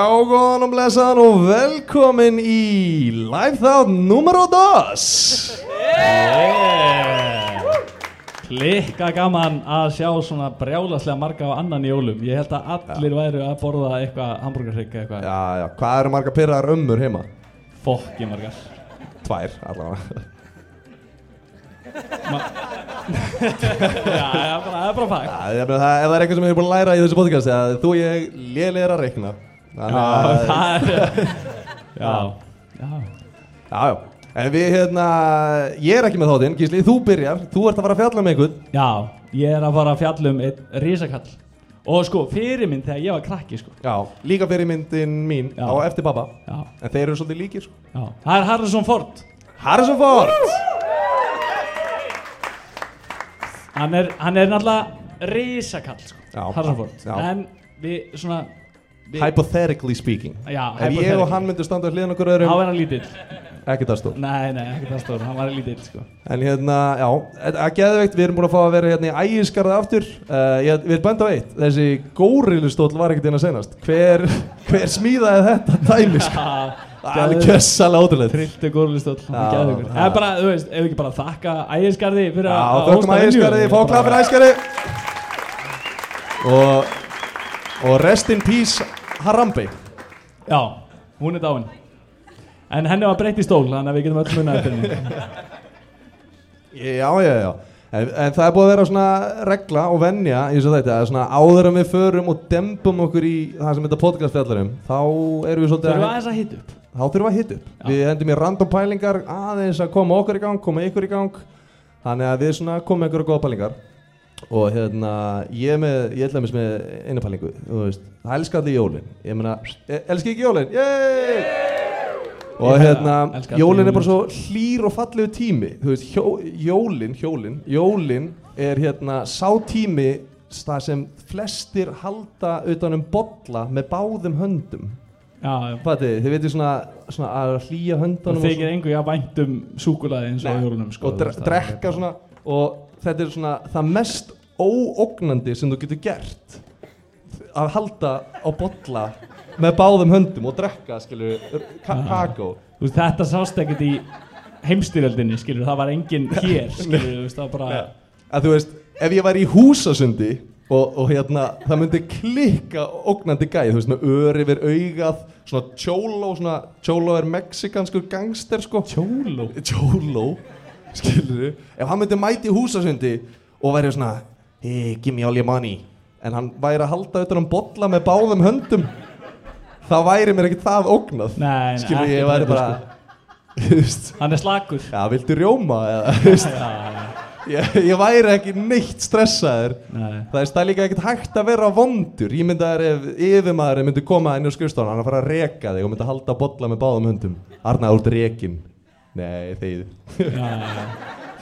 Já, góðan og blessaðan og velkomin í Live Thought numero 2 Klikka gaman að sjá svona brjálaslega marga á annan jólum. Ég held að allir væru að borða eitthvað hamburgerhrygg eitthvað. Já, já, hvað eru marga pyrraðar ömmur heima? Fokki margar. Tvær, allavega. Já, það er bara fakt. Já, ég meina það, ef það er eitthvað sem ég er búin að læra í þessu podcasti að þú og ég lélegir að að, það er Já, já. En við, hérna, ég er ekki með þáttinn, Gísli, þú byrjar, þú ert að fara að fjalla með einhvern. Já, ég er að fara að fjalla um einn risakall. Og sko, fyrirmynd þegar ég var krakki sko. Já, líka fyrir myndin mín Já. á eftir babba Já, En þeir eru svolítið líkir, sko. Já. Það er Harrison Ford. Harrison Ford! Hann er, hann er náttúrulega risakall sko. Já. Harrison Ford. Já. En við svona Hypothetically speaking. Já, Ef ég og hann myndu standa á hliðan okkur Þá öðrum er hann lítill. Ekki það stór. Nei, nei, ekki það stór, hann var lítill sko. En hérna, já, að geðveikt, við erum búin að fá að vera hérna í ægiskarða aftur. Uh, ég, Við erum bænt á eitt, þessi górillustóll var ekkert inn að senast Hver, hver smíðaði þetta dæmi, sko? Það er kjössalega ótrúlega Trilltu góðlistóll, hann Já, er bara, þú veist, ef við ekki bara þakka ægisgarði fyrir Já, að hósta ægiskarði, ægiskarði og rest in peace Harambe. Já, hún er dáin. En henni var breytt í stól, þannig að við getum öll munið eftir henni. Já, já, já. En, en það er búið að vera svona regla og venja í þessu þetta, svona áður en við förum og dembum okkur í það sem þetta podcast fjallar um, þá erum við svolítið Þurfum að, aðeins að hitta upp? Þá þurfum við að hita upp. Já. Við endum í random pælingar aðeins að koma okkur í gang, koma ykkur í gang, þannig að við svona komum ykkur á góða pælingar og hérna, ég er með, ég ætla með einu pælingu, þú veist, það elskar allir jólin, ég meina, e- elski ekki jólin, yey! Og hérna, elska allir jólin er bara svo hlýr og fallegu tími. Þú veist, hjó, jólin, hjólin Jólin er hérna sá tími það sem flestir halda utan um bolla með báðum höndum. Já, Fatið, þið veitir svona, svona að hlýja Og höndunum þykir engu ég að vænt um súkulaði eins og Nei. jólunum sko, og drekka svona og þetta er svona það mest óógnandi sem þú getur gert að halda á bolla með báðum höndum og drekka skilur ka Já. kakó. Veist, þetta sást ekkert í heimstyrjöldinni, skilur, það var enginn hér, veist, það var bara að þú veist, ef ég væri í húsasundi og, og hérna, það myndi klikka ógnandi gæð, þú veist, með ör yfir augað, svona cholo svona, cholo er mexikanskur gangster sko, Tjóló cholo skilur ef hann myndi mæti húsasundi og væri svona hey, give me all your money en hann væri að halda utan um bolla með báðum höndum þá væri mér ekkert það ógnað. Skilur ekkert ég væri bara þú veist, Hann er slakur. Já, viltu rjóma þú ég, ég væri ekki neitt stressaður. Nei. Það er stæð líka ekkert hægt að vera vondur. Ég myndi að ef yfirmaður myndi koma inn á skrifstofan hann að fara að reka þig og myndi að halda bolla með báðum höndum. Arna út rekin nei þeir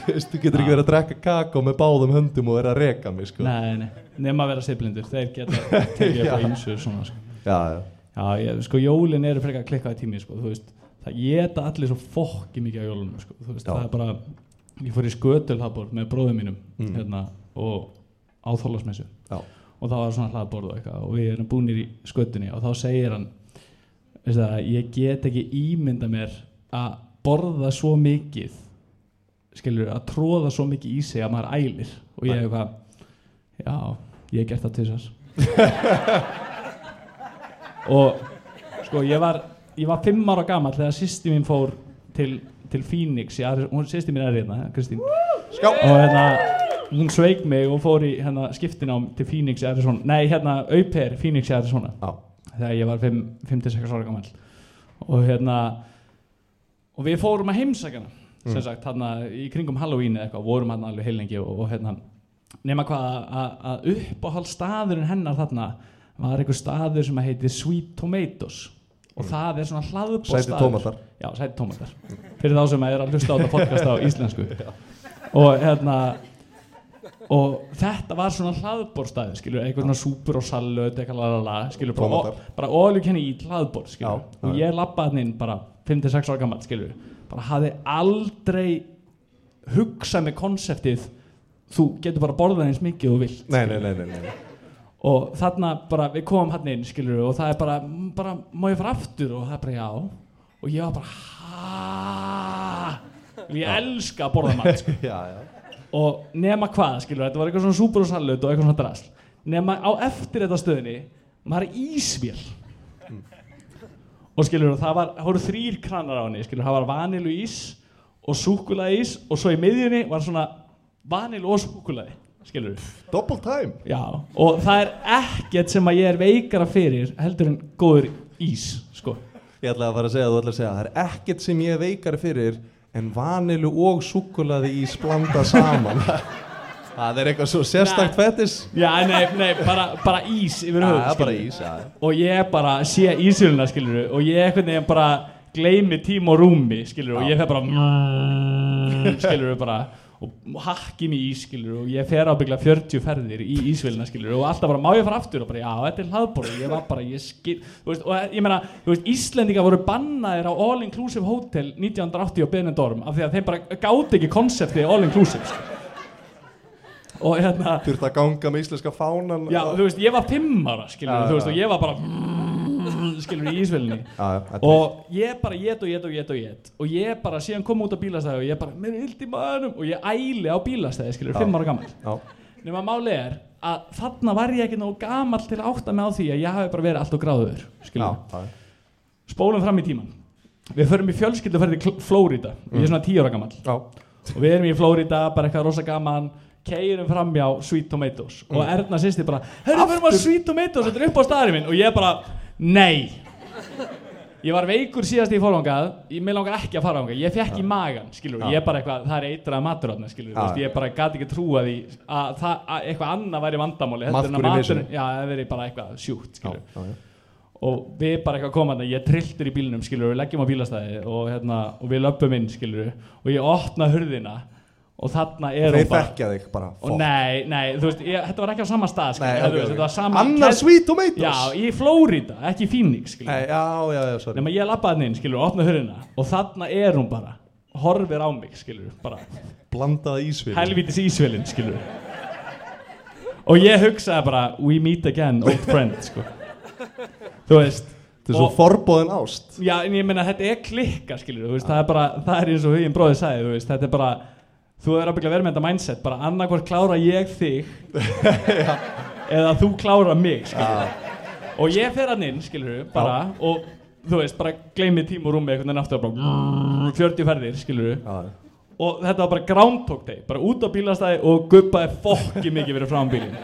þú veist, þú getur ekki verið að drekka kakó með báðum höndum og vera að reka mig sko. Nei, nei, nema að vera siblindur, þeir geta upp á Já. ýmsu svona sko. já, já, Já, ég, sko, jólin eru frekar klikkaði tími, sko, þú veist Það geta allir svo fokki mikið á jólunum, sko, þú veist, Já. það er bara Ég fór í skötulhabor með bróðum mínum, Mm. hérna, og á þólasmessu Og það var svona hlaðborð og eitthvað, og við erum búinir í skötunni Og þá segir hann, veist það, ég get ekki ímynda mér að borða svo mikið skilur, að tróða svo mikið í sig að maður ælir. Og ég hef eitthvað já, ég hef gert það til þess og sko ég var ég var fimm ára gammal þegar sýsti mín fór til, til Phoenix. Ari- hún sýsti mín er hérna, Kristín. Og hérna hún sveik mig og fór í hérna skiptinám til Phoenix í Arizona. Nei hérna auper Phoenix í Arizona. Já, þegar ég var 5-6 ára gammal og hérna og við fórum að heimsækja hana Mm. sem sagt hérna í kringum Halloween eða eitthvað vorum hérna alveg heilengi og, og hérna nema hvað að- að að uppáhald staðurinn hennar þarna var einhver staður sem heitir Sweet Tomatoes. Og það er svona hlaðbór sæti tómatar. Já, sæti tómatar. Fyrir þá sem er að hlusta á þetta podcast á íslensku. Og hérna Og þetta var svona hlaðborstæði Skilur, eitthvað svona súpur og salöt Eitthvað lalala, skilur bara, bara ólík henni í hlaðbor Skilur, Já, og ég labbaði hann inn bara 5-6 ára gammal, skilur Bara hafði aldrei Hugsað með konseptið Þú getur bara borðað eins mikið og vilt nei, nei, nei, nei, nei. og þarna bara við komum hann inn skilur og það er bara, mm, bara má ég fara aftur? Og það er bara já. Og ég var bara ég elska að borða mat sko. já, já. og nema hvað skilur þetta var eitthvað svona súpur og salut og eitthvað svona drasl. Nema á eftir þetta stöðinni maður er ísvél og skilur það var það voru þrýr kranar á henni skilur það var vanilu ís og súkulaði ís og svo í miðjunni var svona vanilu og súkulaði skilur double time. Já, og það er ekkert sem að ég er veikara fyrir heldur en góður ís, sko. Ég ætla að fara að segja, þú ætla að segja Það er ekkert sem ég er veikari fyrir En vanilu og súkulaði í splanda saman Það er eitthvað svo sérstakt fettis Já, nei, nei, bara, bara ís yfir Já, það er bara ís, já. Og ég bara sé ísjöluna, skilur og ég einhvern veginn bara gleymi tím og rúmi, skilur og ég fer bara skilur bara og hakki mig í, skilur og ég fer ábyggla 40 ferðir í ísvélina, skilur og alltaf bara, má ég fara aftur? Og bara, já, þetta er hlaðborð og ég var bara, ég skil, veist, og ég meina þú veist, Íslendinga voru bannaðir á All Inclusive Hotel 1980 á Benidorm af því að þeim bara gáti ekki konseptið All Inclusive, sko og hérna Þurft að ganga með íslenska fánan Já, þú veist, ég var fimm ára, skilur Já, þú veist, já. og ég var bara skilur í ísvelinni er- og ég bara get og get og get og get og ég bara síðan kom út á bílastæði og ég bara, mér er í maðurum og ég æli á bílastæði, skilur, fimm ára gammal nema máli er að þarna var ég ekki nógu gammal til að átta mig á því að ég hafi bara verið allt og gráður, skilur spólum fram í tíman við förum í fjölskylduferði til Flórida og ég er svona tíu ára gammal og við erum í Flórida, bara eitthvað rosa gaman keirum fram hjá Sweet Tomatoes. Og Erna sýsti bara, herru, erum á Sweet Tomatoes þetta er upp á staðarinn minn. Og ég bara, nei. Ég var veikur síðast í fórlangað ég með langar ekki að fara ánga, ég fekk í magan skilur, Já. ég bara eitthvað, það er eitrað matur þarna, skilur, Já. veist, ég bara gati ekki trúa því að, það, að eitthvað annað væri vandamáli að í maturinn- misinu. já, það veri bara eitthvað sjúkt, skilur og við bara eitthvað komandi, ég trilltur í bílnum skilur, við leggjum á bílastæði og, hérna, og við löpum inn skilur, og ég opna hurðina og þarna er Þeir hún bara þekkja þig bara og nei, nei, þú veist, ég, þetta var ekki á sama stað skilur, Nei, þetta, ok, ok. þetta var sama Annar Sweet Tomatoes. Já, í Flórida, ekki í Phoenix skilur, Nei, já, já, já, sorry. Nema ég lappaði hann inn skilur, og opna hurðina. Og þarna er hún bara horfir á mig skilur, bara Blandaða ísvil helvítis ísvelin skilur og ég hugsaði bara we meet again, old friend sko. þú veist Þetta er svo forbóðin ást. Já, en ég meina þetta er klikka, skilur þú veist, það er bara, það er eins og huginn bróðið sagði, þú veist, þetta er bara, þú er ábygglega verið með þetta mindset, bara annarkvort klára ég þig eða þú klára mig, og ég fer hann inn, skilur bara, og þú veist, bara gleymi tím og rúmi einhvern veginn aftur bara 40 ferðir, skilur og þetta var bara groundhog day, bara út á bílastæði og guppaði fokki mikið fyrir fram bílinn.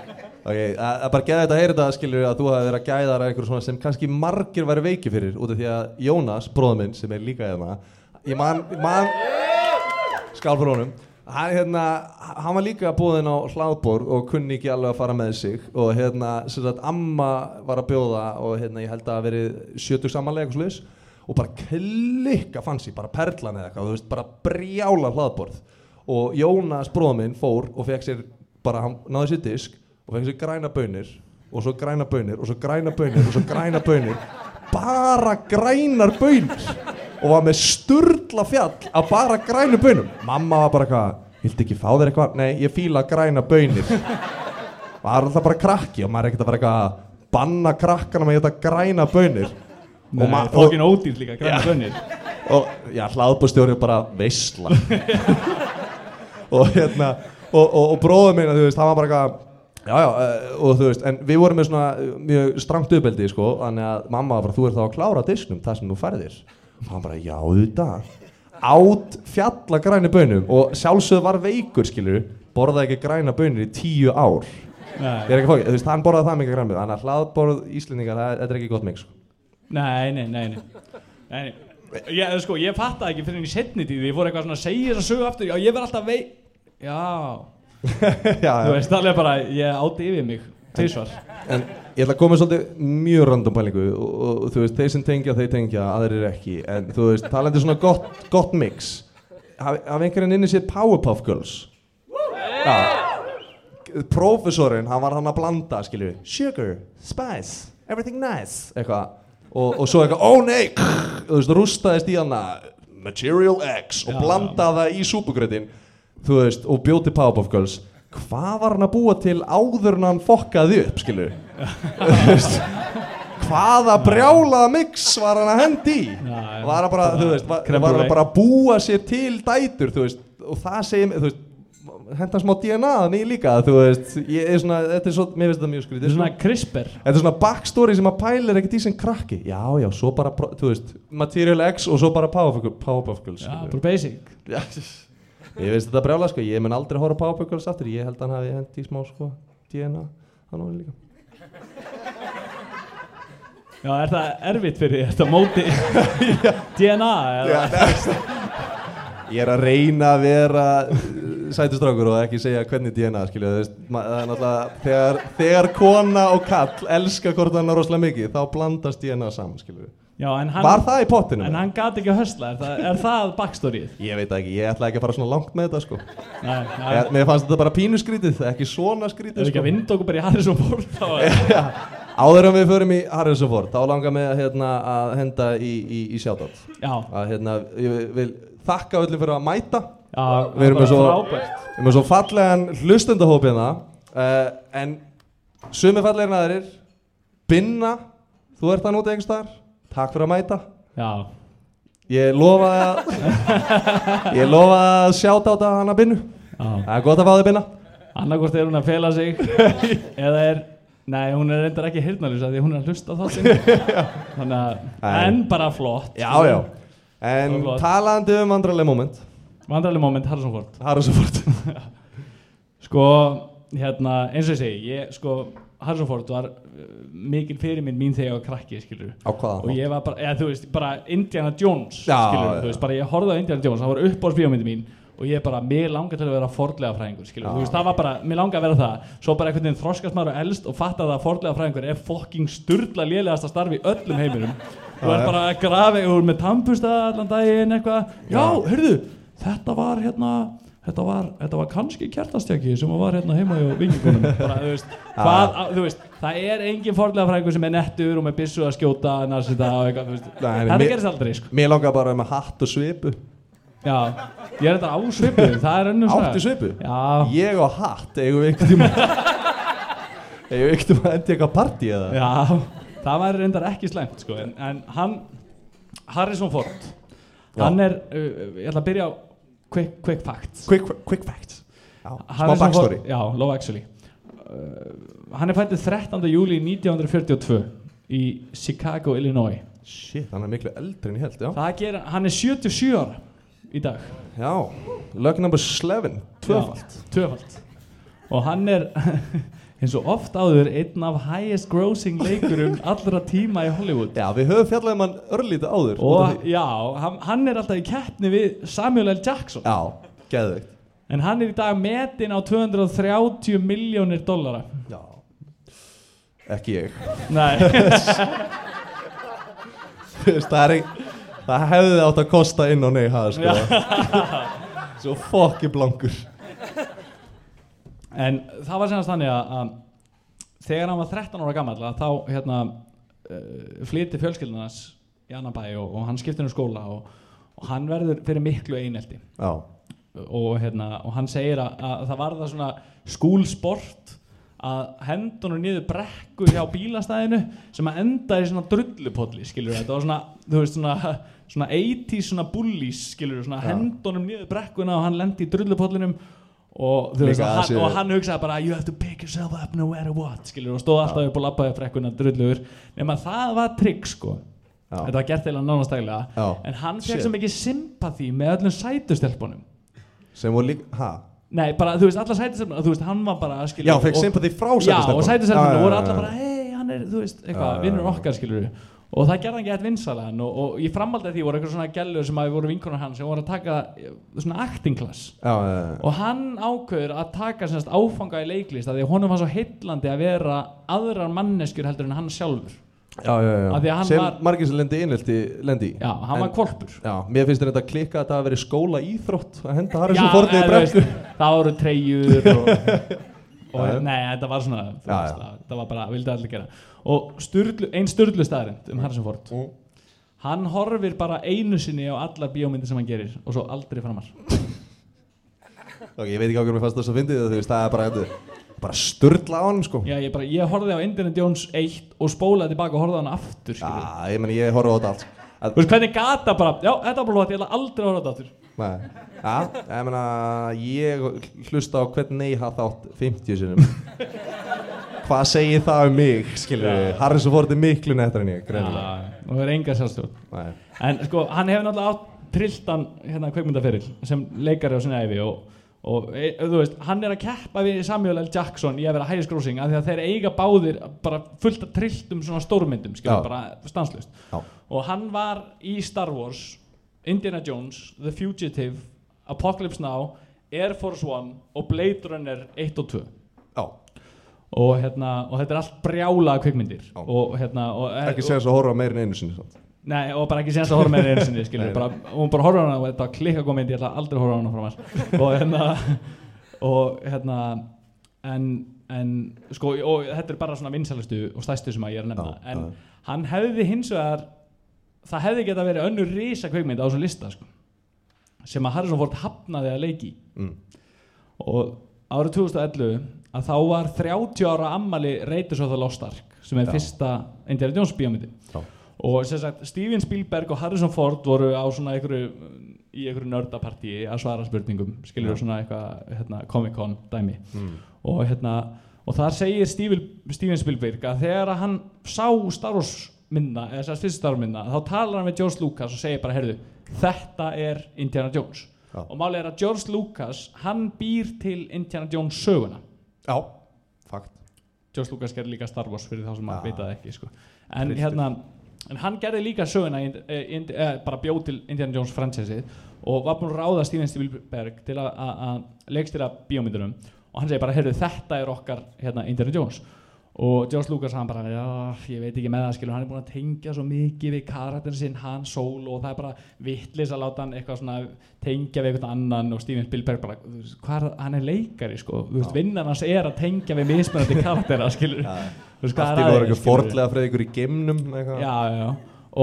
Ok, að bara gæða þetta að heyra þetta skilur að þú hafi verið að gæða það eitthvað svona sem kannski margir væri veiki fyrir út af því að Jónas, bróður minn sem er líka hérna ég man, man skál fyrir honum hann, hérna, hann var líka búinn á hlaðbor og kunni ekki alveg að fara með sig og hérna, sagt, amma var að bjóða og hérna, ég held að veri 70 samanlega eitthvað slis og bara klikka fann sér, bara perlan eða eitthvað, veist, bara brjála hlaðborð og Jónas bróður minn fór og fekk sér bara, hann náði sér disk og fekk sér græna bönir og svo græna bönir og svo græna bönir og svo græna bönir bara grænar bönir og var með sturla fjall af bara grænu bönum mamma var bara eitthvað, viltu ekki fá þér eitthvað? Nei, ég fíla græna bönir var alltaf bara krakki og maður er ekkert að fara eitthvað að banna krakkana með þetta græna bönir Nei, ma- fokkin ódýr líka, græna bönnir og já, hlaðbúrstjóri bara veistla og hérna og, og, og bróður minna, þú veist, hann var bara eitthvað já, já, eh, og þú veist, en við vorum með svona eh, mjög strangt uppeldi, sko þannig að mamma var bara, þú ert þá að klára disknum það sem þú færðir, og hann bara, já, auðvitað. Át fjalla græni bönum og sjálfsögð var veikur, skilur borðaði ekki græna bönir í tíu ár. Ég er ekki fókið, þú veist, hann borðaði það mikið græni þannig að hlaðborð Íslendingar, það- þetta er ekki gott mix. Nei, nei, nei, nei. nei, nei. Ég, sko, ég fattaði ekki fyrir henni í setni tíð ég fór eitthvað svona að segja þess að sögu aftur. Já, ég verð alltaf vei já, já, þú veist, alveg bara ég átti yfir mig, tvisvar. En ég ætla að koma svolítið mjög random pælingu og, og, þú veist, þeir sem tengja, þeir tengja, aðrir ekki. En þú veist, talandi svona gott, gott mix. Haf, Haf einhverjum inni sér Powerpuff Girls? Já. Professorinn, hann var hann að blanda, skilju Sugar, spice, everything nice. Eitthvað. Og, og svo eitthvað, ó nei! Þú veist, rústaðist í hana Material X og það í súpugrætin Þú veist, og bjóti Powerpuff Girls Hvað var hann að búa til áður en hann fokkaði upp, skilju? Hvaða brjálaða mix var hann að hendi í? Var hann bara, þú veist, var, hann bara að búa sér til dætur, þú veist, og það segir þú veist henda smá DNA þannig líka, þú veist? Ég er svona, þetta er svo, mér finnst þetta mjög skrítið. Þetta er svona CRISPR. Þetta er svona backstory sem að pælir ekkert í sem krakki. Já, já, svo bara, þú veist Material X og svo bara Powerpuff Girls- Já, bara basic. Já, Ég veist þetta brjála, sko Ég mun aldrei horfa á Powerpuff Girls aftur Ég held að hann hafi hendi í smá, sko DNA Hann var líka Já, er það erfitt fyrir því? Er þetta móti DNA? Eða? Ég er að reyna að vera sætustrákur og ekki segja hvernig DNA skilja, veist, það er náttúrulega þegar, þegar kona og kall elska hvort hann rosalega mikið, þá blandast DNA saman, skilju. Já, hann, Var það í pottinu? en hann gat ekki að hösla, er það, er það backstoryið? Ég veit það ekki, ég ætla ekki að fara svona langt með þetta, sko. Nei, já, mér fannst þetta bara pínu skrítið, ekki svona skrítið, ekki að sko. vinda okkur bara í Harrison Ford þá er Já, áður en við förum í Harrison Ford, þá langar mig að, hérna, að henda í, í, í Að, hérna, ég vil þakka öllum fyrir að mæta. já, Við erum með svo- svo fallegan hlustendahóp hérna uh, En sumi fallegir aðrir Binna, þú ert að núti einhvers staðar Takk fyrir að mæta. Já, Ég lofa að Ég lofa að sjáta á þetta hana Binnu. Já. Það er gott að fá þig Binna. Annarkvort er hún að fela sig eða er Nei, hún er reyndar ekki hirnalýsa því hún er að hlusta á þáttinn. Þannig að, Nei. en bara flott. Já, já. En talandi um vandrarleg moment. Vandrarleg moment, Harrison Ford. Harrison Ford. Sko, hérna, eins og ég segi ég, sko, Harrison var uh, mikil fyrirmynd mín þegar ég var krakki, skilur og ég var bara, eða þú veist, bara Indiana Jones, Já, skilur þú veist, bara ég horfði á Indiana Jones, það var upp á spíómyndi mín og ég bara, mér langar til að vera fordlega fræðingur, skilur, Já. þú veist, það var bara mér langar að vera það, svo bara einhvern veginn þroskast maður og elst og fatta það að fordlega fræðingur er fucking sturla lélegasta starfi í öllum heiminum. Þú er já. bara að grafa úr með tampusta allan daginn eitthvað, já, Já. heyrðu þetta var hérna Þetta var, þetta var kannski kertastjaki sem var hérna heima í vingingunum bara, þú veist, hvað, á- þú veist, það er engin fordlega fræðingur sem er nettur og með byssu að skjóta og eitthvað, veist, Nei, þetta mér- gerist aldrei sko. Mér langar bara með hatt og svipu já, ég er þetta á svipu það er önnum Áttu svipu? já, Ég og hatt, eigum við einhvern tíma Eigum við einhvern tíma að endi eitthvað partí eða? já, það var reyndar ekki slæmt sko, en, en hann Harrison Ford Já. hann er, uh, ég ætla að byrja á quick, quick facts. Quick, quick facts. Já, smá backstory. já, low actually. Uh, hann er fættið 13. júli 1942 í Chicago, Illinois. Shit, hann er miklu eldri en ég held, já. Það gerir, hann er 77 ára í dag. Já, lög number 11, tvöfalt. Já, tvöfalt. Og hann er eins og oft áður einn af highest grossing leikurum allra tíma í Hollywood. Já, við höfum fjallað um hann örlítið áður. Og já, hann, hann er alltaf í keppni við Samuel L. Jackson. Já, geðveikt. En hann er í dag metin á 230 miljónir dollara. Já Ekki ég. Nei, Það er ein- Það hefði átt að kosta inn á nei sko. Svo fokki blankur en það var senast þannig að, að þegar hann var 13 ára gammal þá hérna uh, flyti fjölskyldunars í annan bæ og, og hann skiptir um skóla og, og hann verður fyrir miklu einelti. Já, og, hérna, og hann segir að, að það var það svona skúlsport að hendunum niður brekku hjá bílastæðinu sem að enda í svona drullupolli skilur þetta var svona, þú veist svona svona 80s svona bullies skilur svona Já. hendunum niður brekkuna og hann lendi í drullupollinum og, veist, hann, og hann hugsaði bara you have to pick yourself up no matter what skilur og stóð alltaf upp og labbaði brekkuna drullur. Nema það var trygg sko. Já, þetta var gert eða nánastæglega já. En hann fekk svo mikið sympathy með öllum sætustelpunum. Sem voru líka, hæ? Nei, bara, þú veist, alla sætisefnum, þú veist, hann var bara, skilur Já, fekk sympati frá Já, og sætisefnum voru alla bara, hei, hann er, þú veist, eitthvað, vinnur okkar, skilur Og það gerði hann gett vinsalega og, og í framhaldið því voru eitthvað svona gælur sem að voru vinkonar hans sem voru að taka eh, svona acting class. Já, já, já. Og hann ákveður að taka semst áfanga í leiklist að því að honum var svo heillandi að vera aðrar manneskjur heldur en hann sjálfur. Já, já, já. Af því að hann Sem var- margir sem lendi innelti lendi í. Já, hann En- var kvolpur Já, mér finnst þetta að klikka að þetta að vera skóla íþrótt að henda Já, Harrison Ford í eða, þú brekku það voru treyjur og, og já. nei, þetta var svona það- það var bara, vildi allir gera og sturlu, ein sturlu staðarind um Harrison Ford. Mm. hann horfir bara einu sinni á allar bíómyndir sem hann gerir og svo aldrei framar. Ok, ég veit ekki á hvernig mér fannst það svo fyndið veist, það er bara þetta. Bara sturla á hann sko. Já, ég, bara, ég horfði á Indiana Jones 1 og spólaði tilbaka og horfði á hann aftur Já, skilur. ég ég horfa á þetta allt að, Þú veist hvernig gata bara, já, þetta var bara flott, ég ætla aldrei að horfa á þetta aftur. Nei, já, ég meina, ég hlusta á hvern nei hatt átt 50 sinum Hvað segir það um mig, skilur við? Harrison Ford er miklu nettar en ég, greinilega. Já, og það er enga sjálfstjórn. En sko, hann hefur náttúrulega átt trilltan hérna kveikmyndaferill sem leikari á sinni æfi og, og e, þú veist, hann er að keppa við Samuel L. Jackson í að vera highest grossing af því að þeir eiga báðir bara fullt af trilltum svona stórmyndum, skilur, Já. bara stanslust já, og hann var í Star Wars Indiana Jones, The Fugitive Apocalypse Now, Air Force One og Blade Runner 1 og 2 já, og, hérna, og þetta er allt brjála kvikmyndir Já. og, hérna, og, ekki segja þess að horfa en einu sinni? Nei, og bara ekki séðast að horfa henni einu sinni, skilur, bara, og hún bara horfa hana og þetta klikka góð mynd, ég ætla aldrei að horfa hana framar og hérna, og hérna, en, en, sko, og þetta er bara svona vinsælustu og stæstu sem að ég er að nefna, Já, en já. hann hefði hins vegar, það hefði geta verið önnur risa kveikmynd á þessum lista, sko, sem að Harrison Ford hafnaði að leiki mm. og árið 2011 að þá var 30 ára ammali Raiders of the Lost Ark sem er Já. fyrsta Indiana Jones bíómyndi og sem sagt Steven Spielberg og Harrison Ford voru á svona einhverju í einhverju nördapartíi að svara spurningum skilur Já. svona eitthvað hérna, Comic Con dæmi Mm. og hérna og þar segir Steven, Steven Spielberg að þegar hann sá Star Wars mynda eða þess að fyrst Star Wars mynda þá talar hann við George Lucas og segir bara heyrðu þetta er Indiana Jones Já. og málið er að George Lucas hann býr til Indiana Jones söguna Já, fakt. George Lucas gerði líka Star Wars fyrir þá sem maður veit það ekki sko. en hérna en hann gerði líka söguna í, eh, in, eh, bara bjóð til Indiana Jones franchisið og var búinn að ráða Steven Spielberg til að- að að leikstýra bíómyndunum. Og hann segi bara, heyrðu, þetta er okkar hérna, Indiana Jones og George Lucas hann bara, ég veit ekki með það skilur, hann er búinn að tengja svo mikið við karakterin sinn, Han Solo og það er bara vittlis að láta hann eitthvað svona tengja við eitthvað annan og Steven Spielberg bara, hvað er, hann er leikari sko, þú veist, vinnan hans er að tengja við mismunandi karaktera, skilur Já. þú veist, hvað er í að voru þér, ekki skilurðu? fordlega ykkur í geimnum eitthvað. já, já,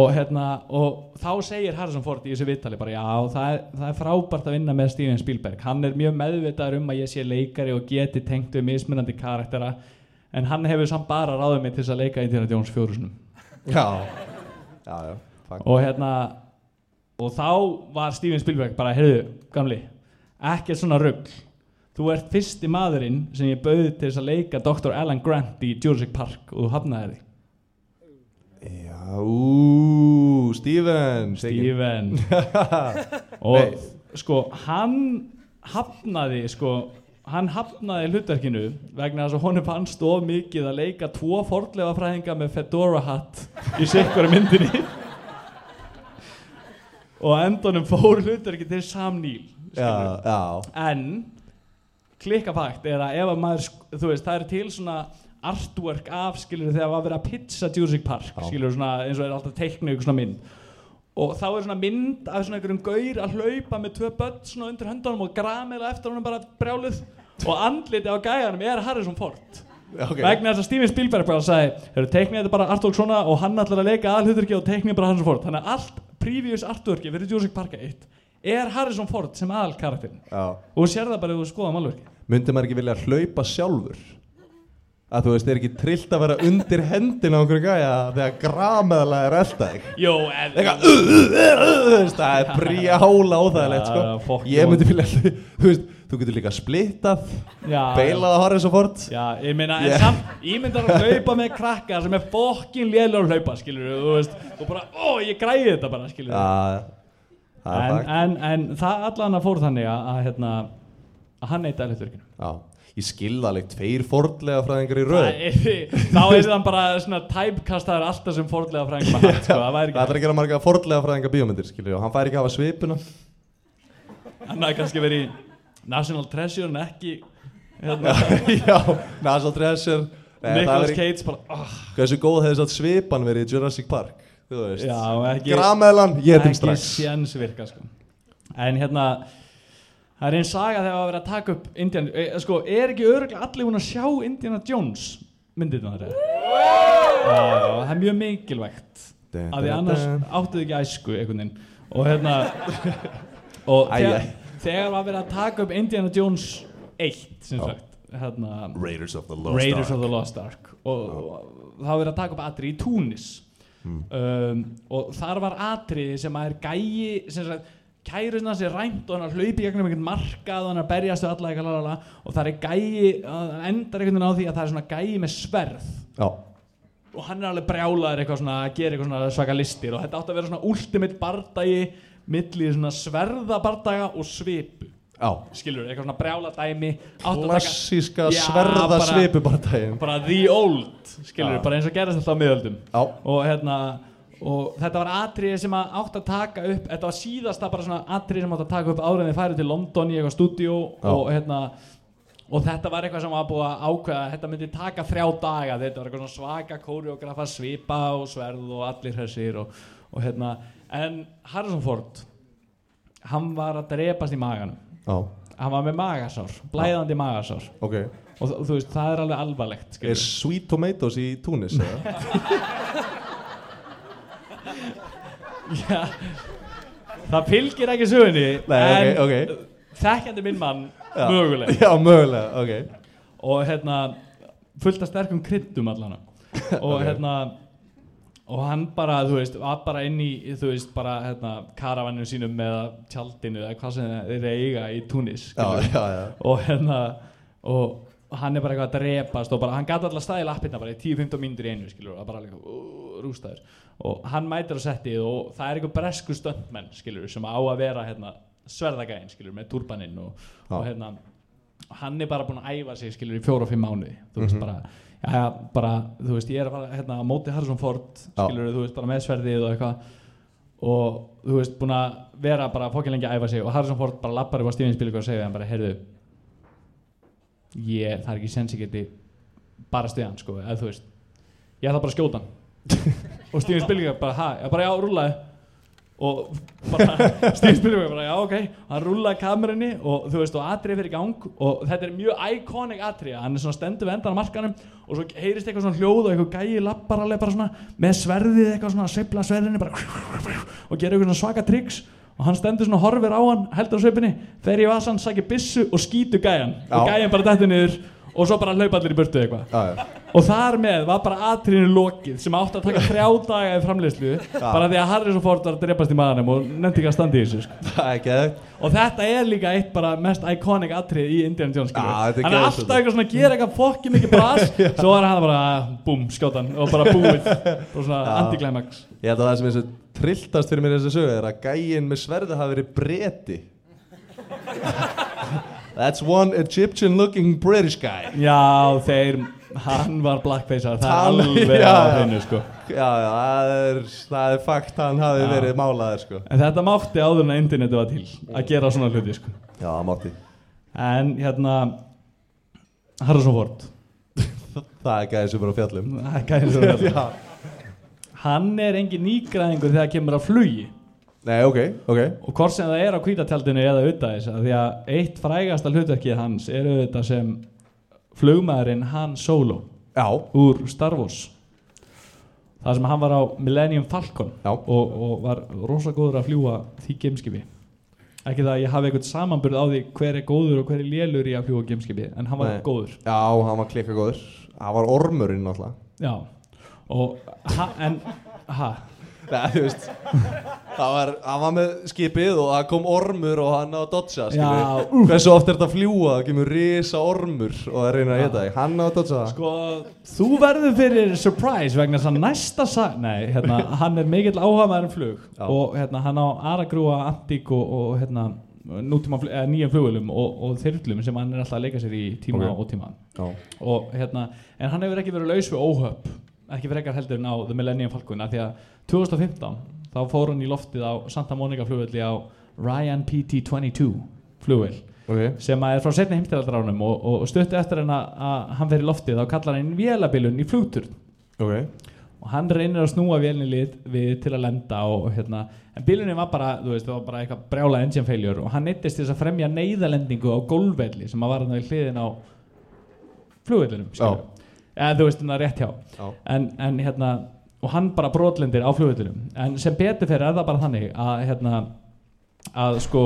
og, hérna, og þá segir Harrison Ford í þessu viðtali bara já, það er, það er frábært að vinna með Steven Spielberg hann er mjög meðvitaður um en hann hefur samt bara ráðið mig til að leika Indiana Jones fjórusunum Já, já, já, fakt og hérna og þá var Steven Spielberg bara heyrðu, gamli, ekkert svona rugg þú ert fyrsti maðurinn sem ég bauði til að leika Dr. Alan Grant í Jurassic Park og þú hafnaði því. Já, ú, Steven Steven. Og Nei. sko hann hafnaði sko hann hafnaði hlutverkinu vegna þess að honum fannst of mikið að leika tvo fordlega fræðinga með fedora hatt í sikkura myndinni. Og á endanum fór hlutverki til Sam Neill Já, já, en klikkafakt er að ef að maður þú veist það er til svona artwork af skilur þegar var verið að pizza Jurassic Park Já. skilur svona eins og er alltaf teiknu ykkur svona mynd og þá er svona mynd af svona einhverjum gaur að hlaupa með tvö börn svona undir höndunum og gramiðlega eftir honum bara brjáluð og andliti á gæjanum er Harrison Ford. Ok. Vegna þess að Steven Spielberg bara sagði hefur teiknið þetta bara artwork svona og hann ætlar að leika aðalhuturki og teiknið bara Harrison Ford. Þannig að allt previous artworki fyrir Jurassic Park 1 er Harrison Ford sem aðal karakterin og sér það bara ef þú skoða málverki myndi maður ekki vilja hlaupa sjálfur að þú veist, er ekki trillt að vera undir hendina á einhverju gæja þegar grameðalega er þig? Jó, en eitthvað það er brjála óþægilegt Já, sko. ég myndi vilja þú veist, þú getur líka splittað beilað að horfa svo fort Já, ég meina, en samt, ég myndi að hlaupa með krakka sem er fokkin lélega að hlaupa, skilur þú veist, og bara, ó, ég græði þetta bara, skilur Já, það er en, fakt. en, en það allan að fór þannig að, að, hérna, að hann neytaði hlutverkinu. Já, ég skilða alveg tveir fordlega fræðingar í röð. Það er- Þá er það bara svona typekastaður alltaf sem fordlega fræðing með hatt, sko, það væri Það ekki, er að gera marga fordlega fræðingar bíómyndir skilur, og hann fær ekki að hafa svipuna. Hann hafði kannski verið í National Treasure en ekki, hérna, Já, Nasal Treasure. Það er Cage bara, oh, Hversu góð hefði satt svipan verið í Jurassic Park Þú veist. Já, ekki, Grameðlan, ég ekki ting strax. séns virka sko. en hérna það er einn saga þegar að vera að taka upp Indiana, e, sko, er ekki öruglega allir búin að sjá Indiana Jones myndið það já, það er mjög mikilvægt. Að því annars áttuðu ekki æsku einhvern veginn. Og hérna og þegar, þegar var verið að taka upp Indiana Jones 1 sem sagt hérna, Raiders of the Lost of the Lost Ark. Og, og það var verið að taka upp atri í Túnis. Mm. um, og þar var atriði sem að er gæi sem sagt kærusna sér rænt og hann er hlaupi gegnum einhvern markað og hann er að berjast við alla eitthvað lalala, og það er gæi, hann endar einhvern veginn á því að það er svona gæi með sverð. Já, og hann er alveg brjálaður eitthvað svona að gera eitthvað svona svaka listir. Og þetta átti að vera svona ultimate bardagi milli svona sverðabardaga og svipu. Já. Skilur, eitthvað svona brjála dæmi átti að taka- Klassíska Já, sverða bara- the old skilur, Já. bara eins og gerðist alltaf á miðöldum. Já, og hérna og þetta var atriði sem að átt að taka upp þetta var síðasta bara svona atriði sem átt að taka upp áður en þið færið til London í eitthvað stúdíó Já. og hérna og þetta var eitthvað sem var búið að ákveða þetta myndi taka þrjá daga þetta var eitthvað svaka kóreografa svipa og sverð og allir þessir og, og hérna en Harrison Ford hann var að drepast í maganum já, hann var með magasár, blæðandi magasár ok og þú veist, það er alveg alvarlegt Er. Sweet Tomatoes í Túnis eða? Já, það fylgir ekki sögunni Nei, en ok, ok þekkjandi minn mann Já. möguleg Já, mögulega, ok. Og hérna fullt af sterkum kryddum allan. Og Ok. hérna og hann bara, þú veist, var bara inn í þú veist, bara hérna karavanninu sínum eða tjaldinu eða hvað sem þeir eiga í Túnis Já, já, og hérna og hann er bara eitthvað að drepast og bara, hann gæti alltaf staði lappirna bara í 10-15 mínútur í einu skilur og bara alveg uh, rústaður og hann mætir á settið og það er eitthvað bresku stöndmenn skilur sem á að vera hérna sverðagæðin skilur með turbaninn og, og hérna hann er bara búinn að æfa sig skilur í fjóra og fimm mánuði. Þú veist Mhm. bara, já, bara þú veist ég er að fara hérna á móti Harrison Ford skilur þú veist bara með sverðið og eitthvað. Og þú veist búinn að vera bara fokkin lengi að æfa sig og Harrison Ford bara lappar upp á Spielberg og við hann bara heyrðu ég, það er ekki sens ég geti bara stuð hann sko, eða þú veist ég ætla bara að skjóta hann og Steven Spielberg bara, ha, ég bara já, rúlaði og Steven Spielberg bara, já, ok. Hann rúlaði kamerunni og þú veist, og atrið fyrir gang og þetta er mjög iconic atrið hann er svona stendur við endan á markanum og svo heyrist eitthvað svona hljóð og eitthvað gæi lappar alveg bara svona með sverðið eitthvað svona sveifla sverðinni bara og gera eitthvað svona svaka triks og hann stendur svona og horfir á hann heldur á sveipinni fer í vasan, sækir byssu og skýtu gæjan. Og Já. gæjan bara dættu niður og svo bara hlaupa allir í burtu eitthvað. Já og þar með var bara atriðinu lokið sem átti að taka þrjá daga í framleiðslu bara því að Harrison Ford var að drepast í maðanum og nefndi ekki að standa í þessu sko. Og þetta er líka eitt bara mest iconic atrið í Indiana Jones er hann er alltaf eitthvað svona að gera eitthvað fokki mikið bras svo er hann bara, búm, skjótan og bara búið. Og svona anti-climax. Ég held að það sem er svo trilltast fyrir mér þessu sögu er að gæinn með sverði hafi verið breti That's one Egyptian looking British guy. Já, þeir, hann var blackfacear það er alveg á hennu sko. Já, já, það er, það er fakt hann hafi verið málaður sko. En þetta mátti áður en að interneti var til að gera svona hluti sko. Já, það mátti. En hérna Harrison Ford. Það er gæðið sem er á fjallum. Það er gæðin sem er Já. Hann er engin nýgræðingur þegar kemur að flugi Nei, ok, ok. Og hvort sem það er á kvítatjaldinu eða auðvitað þess að því að eitt frægasta hlutverkið hans er auðvitað sem flugmaðurinn Han Solo Já, úr Star Wars. Það sem hann var á Millennium Falcon og, og var rosa góður að fljúa því gameskipi ekki það að ég hafi eitthvað samanburð á því hver er góður og hver er lélur í að fljúa gameskipi en hann var Nei. góður. Já, hann var klikka góður. Það var ormurinn náttúrulega. Já, og ha, en, ha, Nei, þú veist Það var, hann var með skipið og það kom ormur og hann á Já, skilur Hversu oft er þetta að fljúa, það kemur risa ormur og það reynir að þig. Hann á það. Sko, þú verður fyrir surprise vegna þess að næsta sag, nei, hérna, hann er mikill áhafmaður um flug Já. og hérna, hann á Aragrúa, Antík og, og hérna, nútíma, fl- eða nýjum flugulum og, og þyrlum sem hann er alltaf að leika sér í tíma Ok. og tíma. Já, og hérna, en hann hefur ekki verið laus við óhöpp ekki frekar heldur en á The Millennium Falcon af því að 2015 þá fór hann í loftið á Santa Monica flugvelli á Ryan PT-22 flugvel ok. sem að er frá setni heimstyraldaránum og, og stuttu eftir hann að, að hann fer í loftið þá kallar hann vélabilun í flugturn. Ok, og hann reynir að snúa vélni lit við til að lenda og, hérna en bilunin var bara, veist, var bara eitthvað brjála engine failure og hann neittist þess að fremja neyðalendingu á gólfvelli sem að var hann við hliðin á flugvellinum skilurðu. Eða þú veist, hann er rétt hjá. Já, en, en hérna og hann bara brotlendir á flugvöldunum en sem betur fyrir er það bara þannig að hérna að sko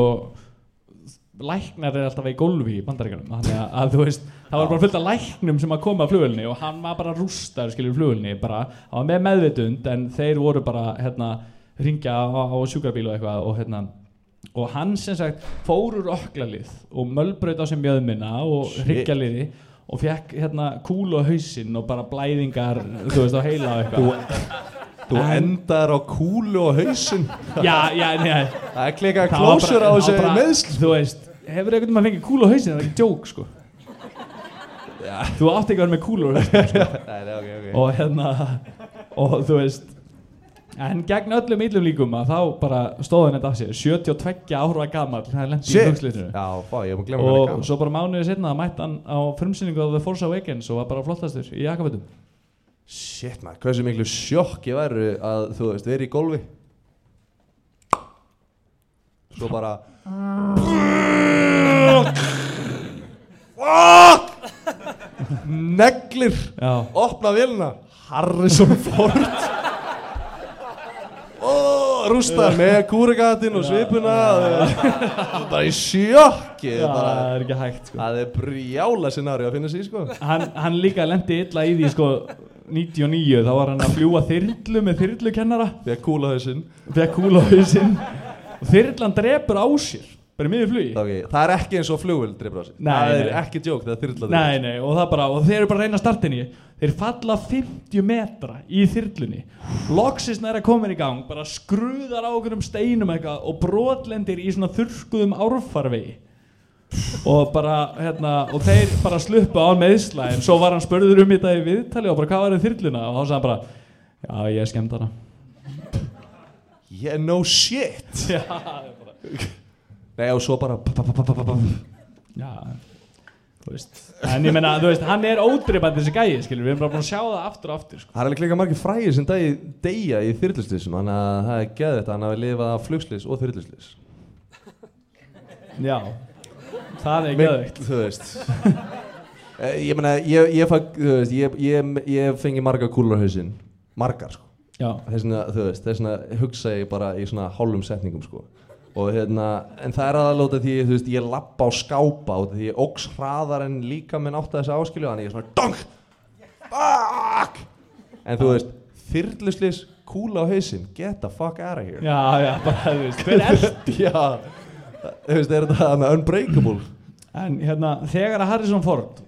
læknar er alltaf í gólfi í bandaríkanum þannig að, að þú veist, það var bara fullt af læknum sem að koma af flugulni og hann var bara rústar skilur flugulni, bara, hann var með meðvitund en þeir voru bara, hérna ringja á, á sjúkrabíl og eitthvað og hérna og hann sem sagt fór úr öklalið og mölbraut á sem mjöðmina og Shit. hryggaliði og fekk hérna kúlu á hausinn og bara blæðingar þú veist á heila eitthvað. Þú En- endar á kúlu og hausinn. Já, já, nei, Það er klika það var klósur á þessu meðsl þú veist, hefur einhvern veginn fengið kúlu á hausinn? Það er ekki djók sko. Þú átti ekki að vera með kúlu á hausinn sko. Nei, ok, ok. Og hérna og þú veist en gegn öllum illum líkum að þá bara stóðan þetta af sér. 72 ára gamall það lendi í Shit. flugslitinu Já, fá, ég búin að glemma og svo bara mánuðið setna mætti hann á frumsýningu á The Force Awakens og var bara flottastur í jakafötum Shit maður, hversu miklu sjokk ég væri að þú veist, verið í golfi Svo bara Neglir. Opna vélina. Harrison Ford oh, Rústar með kúregatinn og svipuna Bara í sjokki það er ekki hægt sko. Það er brjála scenari að finna sig sko. Hann, hann líka lendi illa í því sko 99 þá var hann að fljúa þyrlu með þyrlukennara. Þegar kúla hausinn. Fekk kúla hausinn. Og þyrlan drepur á sér bara í miður flugi? Okay. Það er ekki eins og Nei, Það er nei. ekki djók Nei, nei, og það bara, og þeir eru bara að reyna að starta henni Þeir falla 50 metra í þyrlunni. Loksist næra komin í gang Bara skruðar á okkur um steinum eitthvað Og brotlendir í svona þurrkuðum árfarvegi. Og bara, hérna, og þeir bara sluppu á meðsla En svo var hann spurður um þetta í viðtali Og bara, hvað var þið þyrluna? Og þá sagði hann bara, já, ég skemmt hana. Yeah, no shit. Já, það er bara Nei, og svo bara. Já, En ég meina, þú veist, hann er ódreipandi þessi gæi, skilur Við erum bara búin að sjá það aftur og aftur, sko. Það er alveg líka margir frægir sem degi, deyja í þyrluslisum Þannig að það er geðið þetta Hann hafi lifað af flugslis og þyrluslis Já, það er geðveikt. Þú veist. Eh, Ég meina, ég, ég, ég, ég, ég fengi marga hausinn. Margar, sko. Þess vegna, þú veist, þess vegna hugsa ég bara í svona hálfum setningum, sko Og hérna, en það er aðalóta því, þú veist, ég lappa á skápa af Því ég óks hraðar en líka minn átt að þessu áskilju Þannig ég er svona, dong, fuck! En þú veist, þyrluslis, kúla á hausinn, get the fuck out of here. Já, já, bara, þú veist, hver er Já, þú veist, er þetta hana unbreakable? En hérna, þegar að Harrison Ford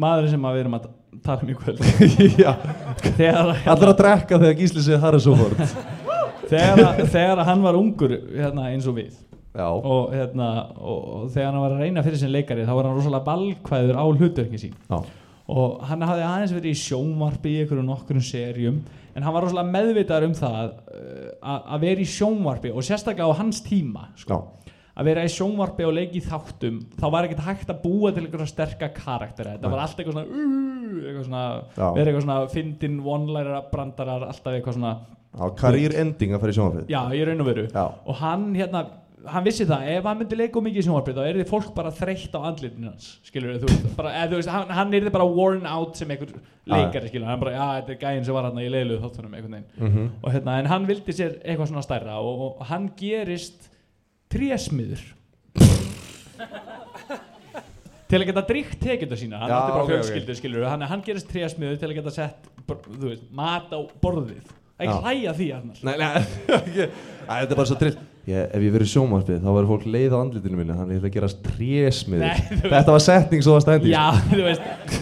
Maðurinn sem að við erum að tala um í kvöld Já, Þegar, allir að drekka þegar Gísli segir Harrison Ford þegar, þegar hann var ungur hérna, eins og við. Og, hérna, og, þegar hann var að reyna fyrir sin leikari þá var hann rosalega balkvæður á hlutverki sín. Já, og hann hafði aðeins verið í sjónvarpi í einhverjum nokkrum serjum en hann var rosalega meðvitaður um það uh, að vera í sjónvarpi og sérstaklega á hans tíma sko. að vera í sjónvarpi og leiki þáttum þá var ekkert hægt að búa til einhverja sterka karaktera þetta var allt eitthvað svona, uh, eitthvað svona vera eitthvað svona fyndin one-liner brandarar alltaf eitthvað svona Já, career ending að fara í sjónvarpið. Já, ég raun og veru. Já, og hann hérna hann vissi það, ef hann myndi leika of mikið í sjónvarpi þá er þið fólk bara þreytt á andlitinu hans skilur þú veist, bara, eða, þú veist hann, hann er þið bara worn out sem einhver leikari skilur, hann bara, já, þetta er gæinn sem var hann í leiluð þáttunum einhvern veginn. Mm og hérna, en hann vildi sér eitthvað svona stærra og, og hann gerist trésmiður. Til að geta dríkt tekjönda sína hann Já, átti bara ok, ok. fjölskyldu skilur hann, hann gerist trésmiður til að geta sett þú veist, mat á borðið ekki hlæja því annars Nei, nei, ekki. Þetta er bara svo trill ég, Ef ég verið í sjónvarpið þá verður fólk leið á andlitinu mínu Þannig ég ætla að gera trésmið Nei, þú veist- Þetta var setning svo að stændi já, þú veist.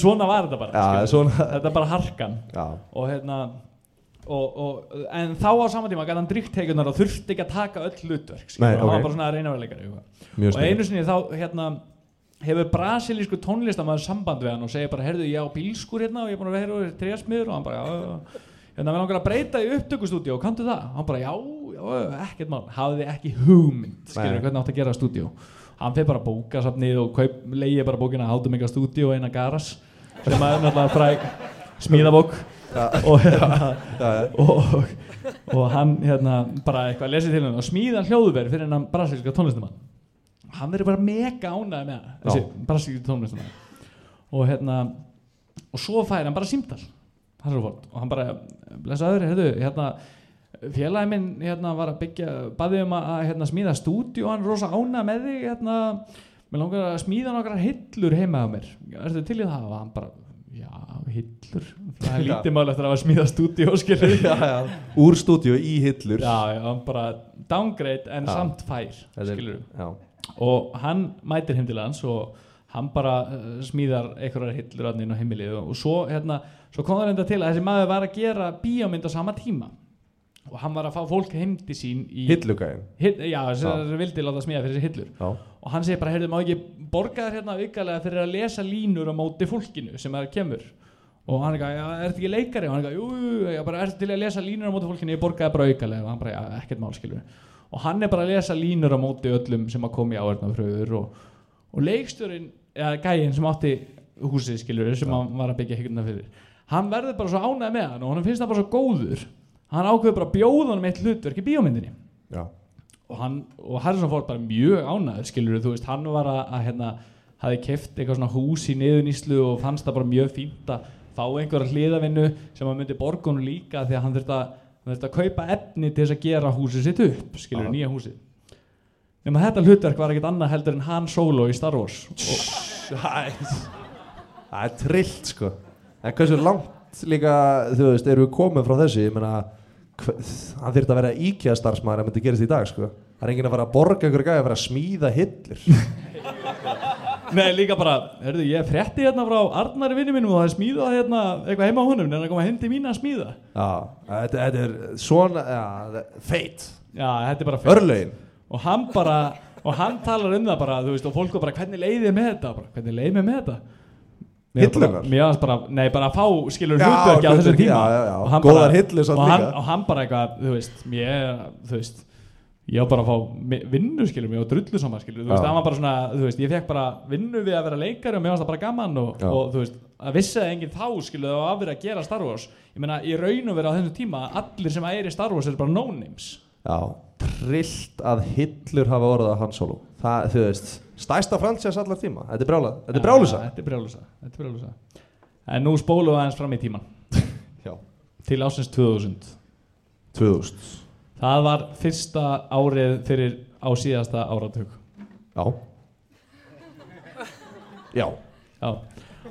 Svona var þetta bara Já, svona þetta er bara harkan. Já, og hérna og, og, en þá á sama tíma gæti hann dríkt tekjurnar og þurfti ekki að taka öll hlutverk og hann ok. var bara svona að reyna að vera leikari eitthvað. mjög og einu sinni þá hérna hefur brasilísku tónlistamæður samband við hann og segir bara, heyrðu, ég á bílskur hérna og ég er búin að vera hér trésmiður. Og hann bara, já, já, já. Hérna, við langar að breyta í upptökustúdíu og kanntu það? Hann bara, já, já, ekkert mál. Hafði ekki hugmynd, skilur hvernig átt að gera stúdíu hann fyrir bara bókasafnið og kaup, leiði bara bókina Hátum eitthvað stúdíu og eina garas sem er náttúrulega fræg smíðabók. Og hérna Já, já. og, og hann hérna bara eitthvað lesið til hann og smíða hljóðverð fyrir hennan brasilíska tónlistumann hann verður bara mega ánægð með það þessi brasilíska tónlistumann og hérna og svo fær hann bara símtal fórt og hann bara blessaður, heyrðu, hérna félagi minn hérna var að byggja baði um að hérna, smíða stúdíu og hann er rosa ána með þig hérna, mér langar að smíða nokkrar hillur heima á mér. Ertu til í það? Og hann bara já, hillur. Það er lítið mál eftir að smíða stúdíu úr stúdíu í hillur. Já, já, hann bara downgrade en Já. samt fær er- og hann mætir heim til hans og hann bara uh, smíðar einhverjar hillur á heimilið og svo, hérna, svo kom það reynda til að þessi maður var að gera bíómynd á sama tíma. Og hann var að fá fólk heim til sín í hillugæðin Hill, já, sem vildi láta smíða fyrir þessi hillur. Já, og hann segir bara, heyrðu, má ekki borga þér hérna aukalega fyrir að lesa línur á móti fólkinu sem er kemur? Og hann er ekki, er þetta ekki leikari? Og hann er ekki, jú, já, bara, er til að lesa línur á móti fólkinu? Ég borgaði bara aukalega. Og hann bara, já, ekkert mál skilur og hann er bara að lesa línur á móti öllum sem að koma í áverðnafröður og, og leikstjórin, eða gæinn sem átti húsið skilur sem. Hann hann verður bara svo ánægð með hann og hann finnst það bara svo góður. Hann ákveður bara að bjóða hann eitt hlutverk í bíómyndinni. Já, og hann og Harrison Ford bara mjög ánæður skilur þú veist, hann var að, að hérna hafi keft eitthvað svona hús í niðuníslu og fannst það bara mjög fínt að fá einhverja hliðavinnu sem hann myndi borgunum líka því að hann þurfti að, hann að kaupa efni til þess að gera húsið sitt upp skilur, Já. nýja húsið. Nema þetta hlutverk var ekkert annað heldur en Han Solo í Star Wars. Og, það er trillt sko en hversu langt líka þú veist, erum við komið frá þessu? Ég meina, hann þyrfti að vera íkja starfsmæður að myndi gerist í dag sko. Það er enginn að fara að borga ykkur gæði að fara að smíða hillir Nei, líka bara, herðu, ég frétti hérna frá Arnari vinni mínum og það er smíðað hérna eitthvað heima á honum, en að koma hindi mín að smíða. Já, þetta, þetta er svona já, feit, Já, þetta er bara fyrst örlögin. Og hann bara og hann talar um það bara þú veist og fólk bara hvernig leiði ég með þetta? Bara, hvernig leiði mér með þetta Bara- mér varst bara nei bara að fá skilur hlutverki á þessum tíma. já, já, já. Góðar hillur samt líka. og hann bara eitthvað þú veist mér þú veist ég á bara að fá vinnu skilur mér og drullu saman skilur þú veist það var bara svona þú veist ég fekk bara vinnu við að vera leikari og mér varst það bara gaman og, og þú veist að vissi það enginn þá skilur það var að vera að gera Star Wars. Ég meina í raun og vera á þessum tíma allir sem er í Star Wars er bara no-names. Já, trillt að hillur hafa orðað að hann stæsta franchise allar tíma. Þetta er brjálað, þetta er brjálusa. Þetta er brjálusa, þetta er brjálusa. En nú spólum við aðeins fram í tíman já, Til ásins 2000 2000 Það var fyrsta árið fyrir á síðasta áratug. Já. Já, Já.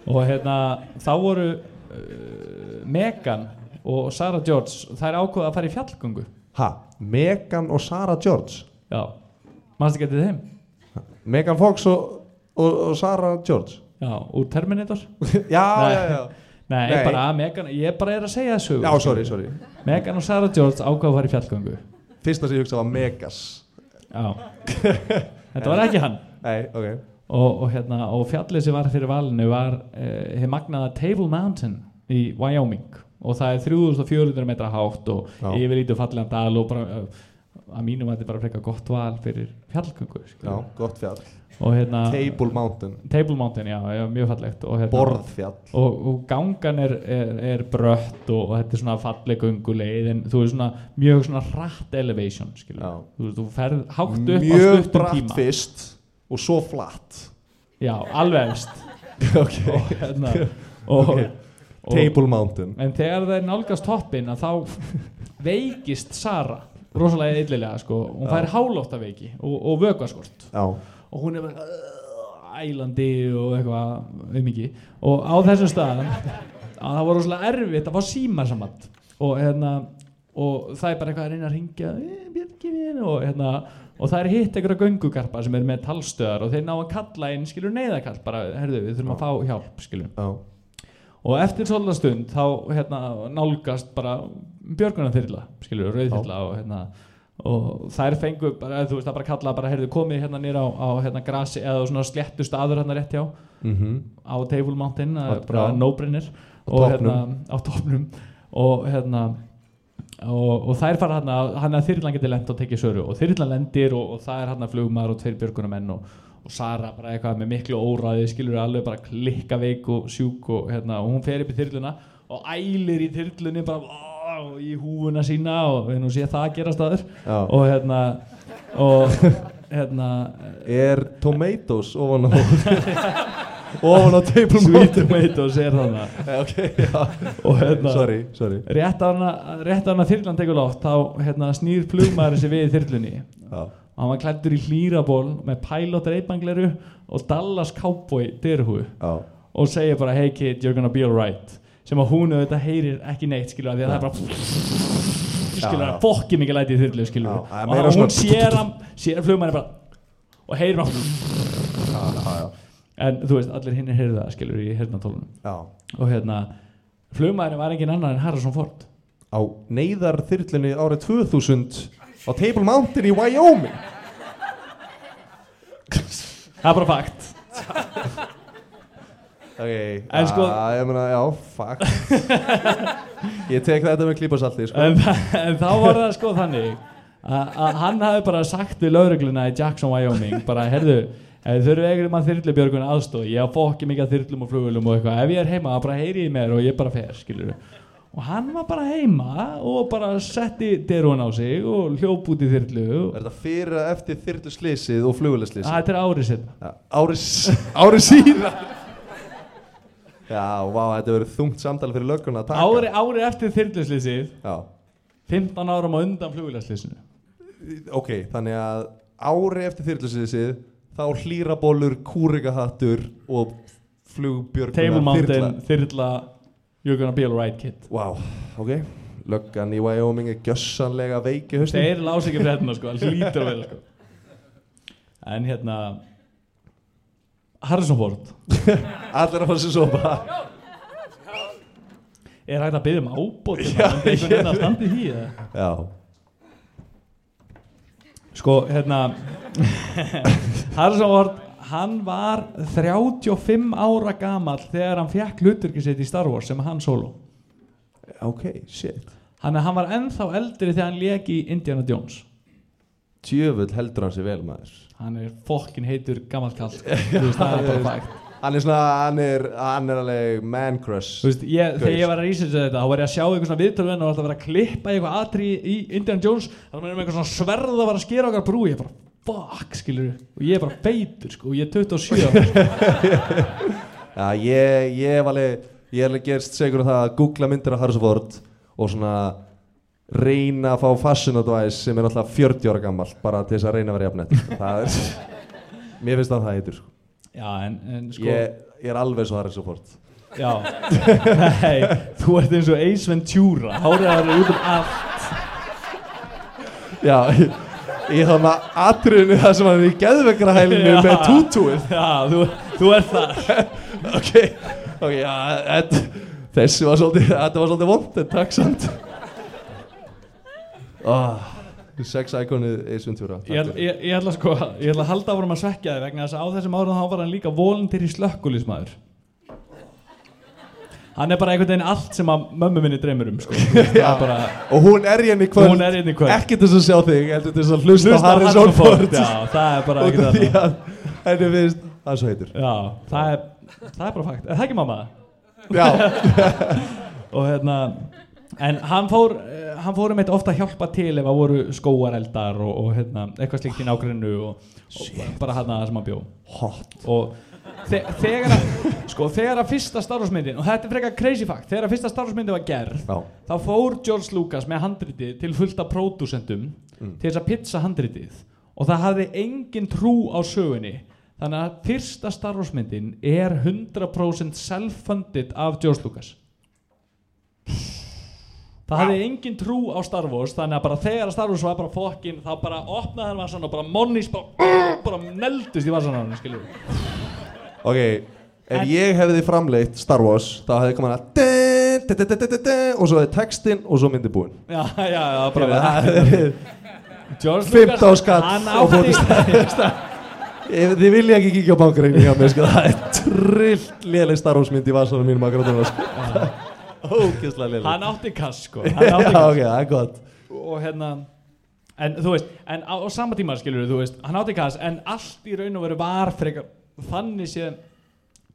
Og hérna, þá voru uh, Megan og Sarah George þær ákveða að fara í fjallgöngu. Ha, Megan og Sarah George? Já, mannstu getið þeim? Megan Fox og, og, og Sarah George. Já, úr Terminator? Já, Nei. já, já. Nei, Nei. bara Megan, ég bara er að segja þessu já, sorry, sorry. Megan og Sarah George ákveða að fara í fjallgöngu. Fyrsta sem ég hugsa var Megas. Já. Þetta var ekki hann. Nei, ok. Og, og, hérna, og fjallið sem var fyrir valinu var uh, hef magnaða Table Mountain í Wyoming. Og það er 3400 metra hátt og Já. yfirlítið fallegan dal og bara, uh, að mínum að þetta er bara frekar gott val fyrir fjallgöngu já, gott fjall. Hérna Table Mountain, Table Mountain, já, já mjög fallegt hérna, borðfjall. Og, og gangan er, er, er brött og, og þetta er svona falleg gönguleið en þú er svona mjög svona hratt elevation þú, þú ferð hátt upp á mjög stuttum bratt tíma. fyrst og svo flatt. Já, alveg efst. Ok, og hérna og, Ok. og, Table Mountain. En þegar það er nálgast toppin þá veikist Sara rosalega illilega sko. Hún Já. fær hálóttaveiki og, og vökvaskort. Já, og hún er bara ælandi og eitthvað um ekki og á þessum staðan að það var rosalega erfitt að fá símasamand og hérna og það er bara eitthvað að reyna að ringja "Eh, og hérna og það er hitt einhverja göngugarpa sem er með talstöðar og þeir ná að kalla inn skilur neyðakall bara, herðu, við þurfum að fá hjálp skilur já, og eftir svolítið stund þá hérna, nálgast bara björgunar þyrla skilur, rauðþyrla og, hérna, og þær fengu bara, þú veist, það bara kalla bara, heyrðu, komið hérna nýra á, á hérna, grasi eða svona sléttu staður hérna rétt hjá. Mhm. Á Table Mountain, það er bara Á og hérna, á topnum og hérna og, og þær fara hérna, hann að þyrlan getur lent og tekið söru. Og þyrlan lendir og, og það er hérna flugmaður og tveir björgunamenn og, og Sara bara eitthvað með miklu óræði skilur alveg bara klikka veik og sjúk og, hérna, og hún fer upp í þyrluna og ælir í þyrlunni bara ó, í húfuna sína og við nú sé það að gera staður. Já. og hérna og hérna er tomatoes ofan á ofan á table Sweet Tomatoes er þannig Eh, ok, já, og hérna sorry, sorry. rétt að hana, þyrlan tekur loft þá hérna, snýr flugmaðurinn sér við í þyrlunni. Já, og hann var klættur í hlýraból með pilot reipangleru og Dallas Cowboy dyrhú já, og segir bara hey kid you're gonna be alright. Sem að hún auðvitað heyrir ekki neitt skilur því að það er bara skilur að fokki mikið læti í þyrlu skilur og hann- hún sér hann sér flugmaðurinn bara og heyrir bara já, já, já, en þú veist allir hinn er heyrðu það skilur í heyrnatólunum já. og hérna flugmaðurinn var engin annar en Harrison Ford. Á neyðar þyrlunni árið 2000 á Table Mountain í Wyoming. Það er bara fakt. Ok, En sko- já, ég meina, já, fuck ég tek þetta með klípasalti sko. en, en þá var það sko þannig að að hann hafi bara sagt við laurugluna í Jackson, Wyoming bara, herðu, ef þið þurfum ekkert maður þyrlubjörgun aðstóð, ég á fokki mikið af þyrlum og flugulum og eitthvað, ef ég er heima, þá bara heyri ég mér og ég bara fer, skilur og hann var bara heima og bara setti derun á sig og hljóp út í þyrlu er þetta fyrir að eftir þyrlu slísið og fluguleslísið þetta er árið setna Já, ári, síðan Já, vá, þetta verður þungt samtal fyrir lögguna að taka. Ári, ári eftir þyrluslýsið Já, 15 árum á undan flugulagslýsinu ok, þannig að ári eftir þyrlusísið þá hlýrabólur, kúrikahattur og flugbjörguna Table Mountain, þyrla You're gonna be alright kid. Vá, ok. Löggan í Wyoming er gjössanlega veiki haustum Þeir lási ekki fréttina sko, það hlýtur að vera sko. En hérna Harrison Ford. Allir að fara sér sopa Er hægt að byggja um ábót? Já, hérna, einhvern ég- veginn að standa í? Já, Sko, hérna Harrison Ford Hann var 35 ára gamall þegar hann fekk hluturki sitt í Star Wars sem hann solo. Ok, shit. Hann, hann var ennþá eldri þegar hann lék í Indiana Jones. Djöfull heldur hann sér vel maður. Hann er fokkin heitur gamall kall. Þú veist, það er bara fægt Hann er svona, hann er, hann er alveg man crush Þú veist, ég, þegar ég var að researcha þetta þá var ég að sjá eitthvað svona viðtölvenn og alltaf vera að klippa eitthvað atri í Indiana Jones. Þá var með eitthvað svona sverð að vera að skera okkar brú. Ég bara, fuck, skilur og ég er bara feitur, sko, og ég er 27 ára. Já, ég, ég hef alveg, ég hef alveg gerst segur um það að googla myndir af Harrison Ford og svona reyna að fá fashion advice sem er náttúrulega 40 ára gammal bara til þess að reyna að vera jafnett það er, mér finnst það það heitur sko. Já, en, en sko ég, ég er alveg svo Harrison Ford. Já, nei, þú ert eins og Ace Ventura er út um allt. Já, ég, þá með atriðinu það sem hann er í geðveikrahælinu Já. með tútúið Já, þú, þú ert þar ok, ok, já, þetta, þessi var svolítið, þetta var svolítið vond, en takk samt. Oh, sex iconið Ace Ventura. ég, ég, ég ætla sko, ég ætla að halda áfram að svekja þig vegna þess að á þessum árum þá var hann líka volunteer í slökkulismæður Hann er bara einhvern veginn allt sem að mömmu minni dreymir um sko. Það er bara, Og hún er í henni kvöld, er kvöld ekki þess að sjá þig, heldur þess að hlusta, Hlusta á Harrison Ford. Já, það er bara Út ekkert af því annað að henni finnst, það er svo heitur. Já, það er, það er bara fakt Er það ekki mamma? Já, og hérna en hann fór hann fór um eitt ofta að hjálpa til ef það voru skóareldar og, og hérna, eitthvað slíkt í nágrinnu og, og bara hann að það sem hann bjó hot. og þegar að sko þegar að fyrsta Star Wars myndin og þetta er frekar crazy fact þegar að fyrsta Star Wars myndin var gerð Já, þá fór George Lucas með handritið til fullt af pródúsendum Mm. til þess að pizza handritið. Og það hafði engin trú á sögunni. Þannig að fyrsta Star Wars myndin er 100% self-funded af George Lucas. Það hafði engin trú á Star Wars þannig að bara þegar Star Wars var bara fokkin þá bara opnaði hann vassan og bara Monnís bara, bara neldust í vassan hann skilur ok, ef ég hefði framleitt Star Wars, þá hefði komað að og svo er textin og svo myndi búin. já, já, já, bara Það er- George 15 skall hann á Ef þið vilja ekki kíkja á bankreikning hjá mér, sko, það er trillt léleg starfsmynd í vasanum mínum akkurat núna, sko. Ógeðslega léleg. hann átti kass sko Já, ok, það er gott. og hérna en þú veist, en á, á sama tíma skilur þú veist, hann átti kass en allt í raun og veru var frekar þannig séð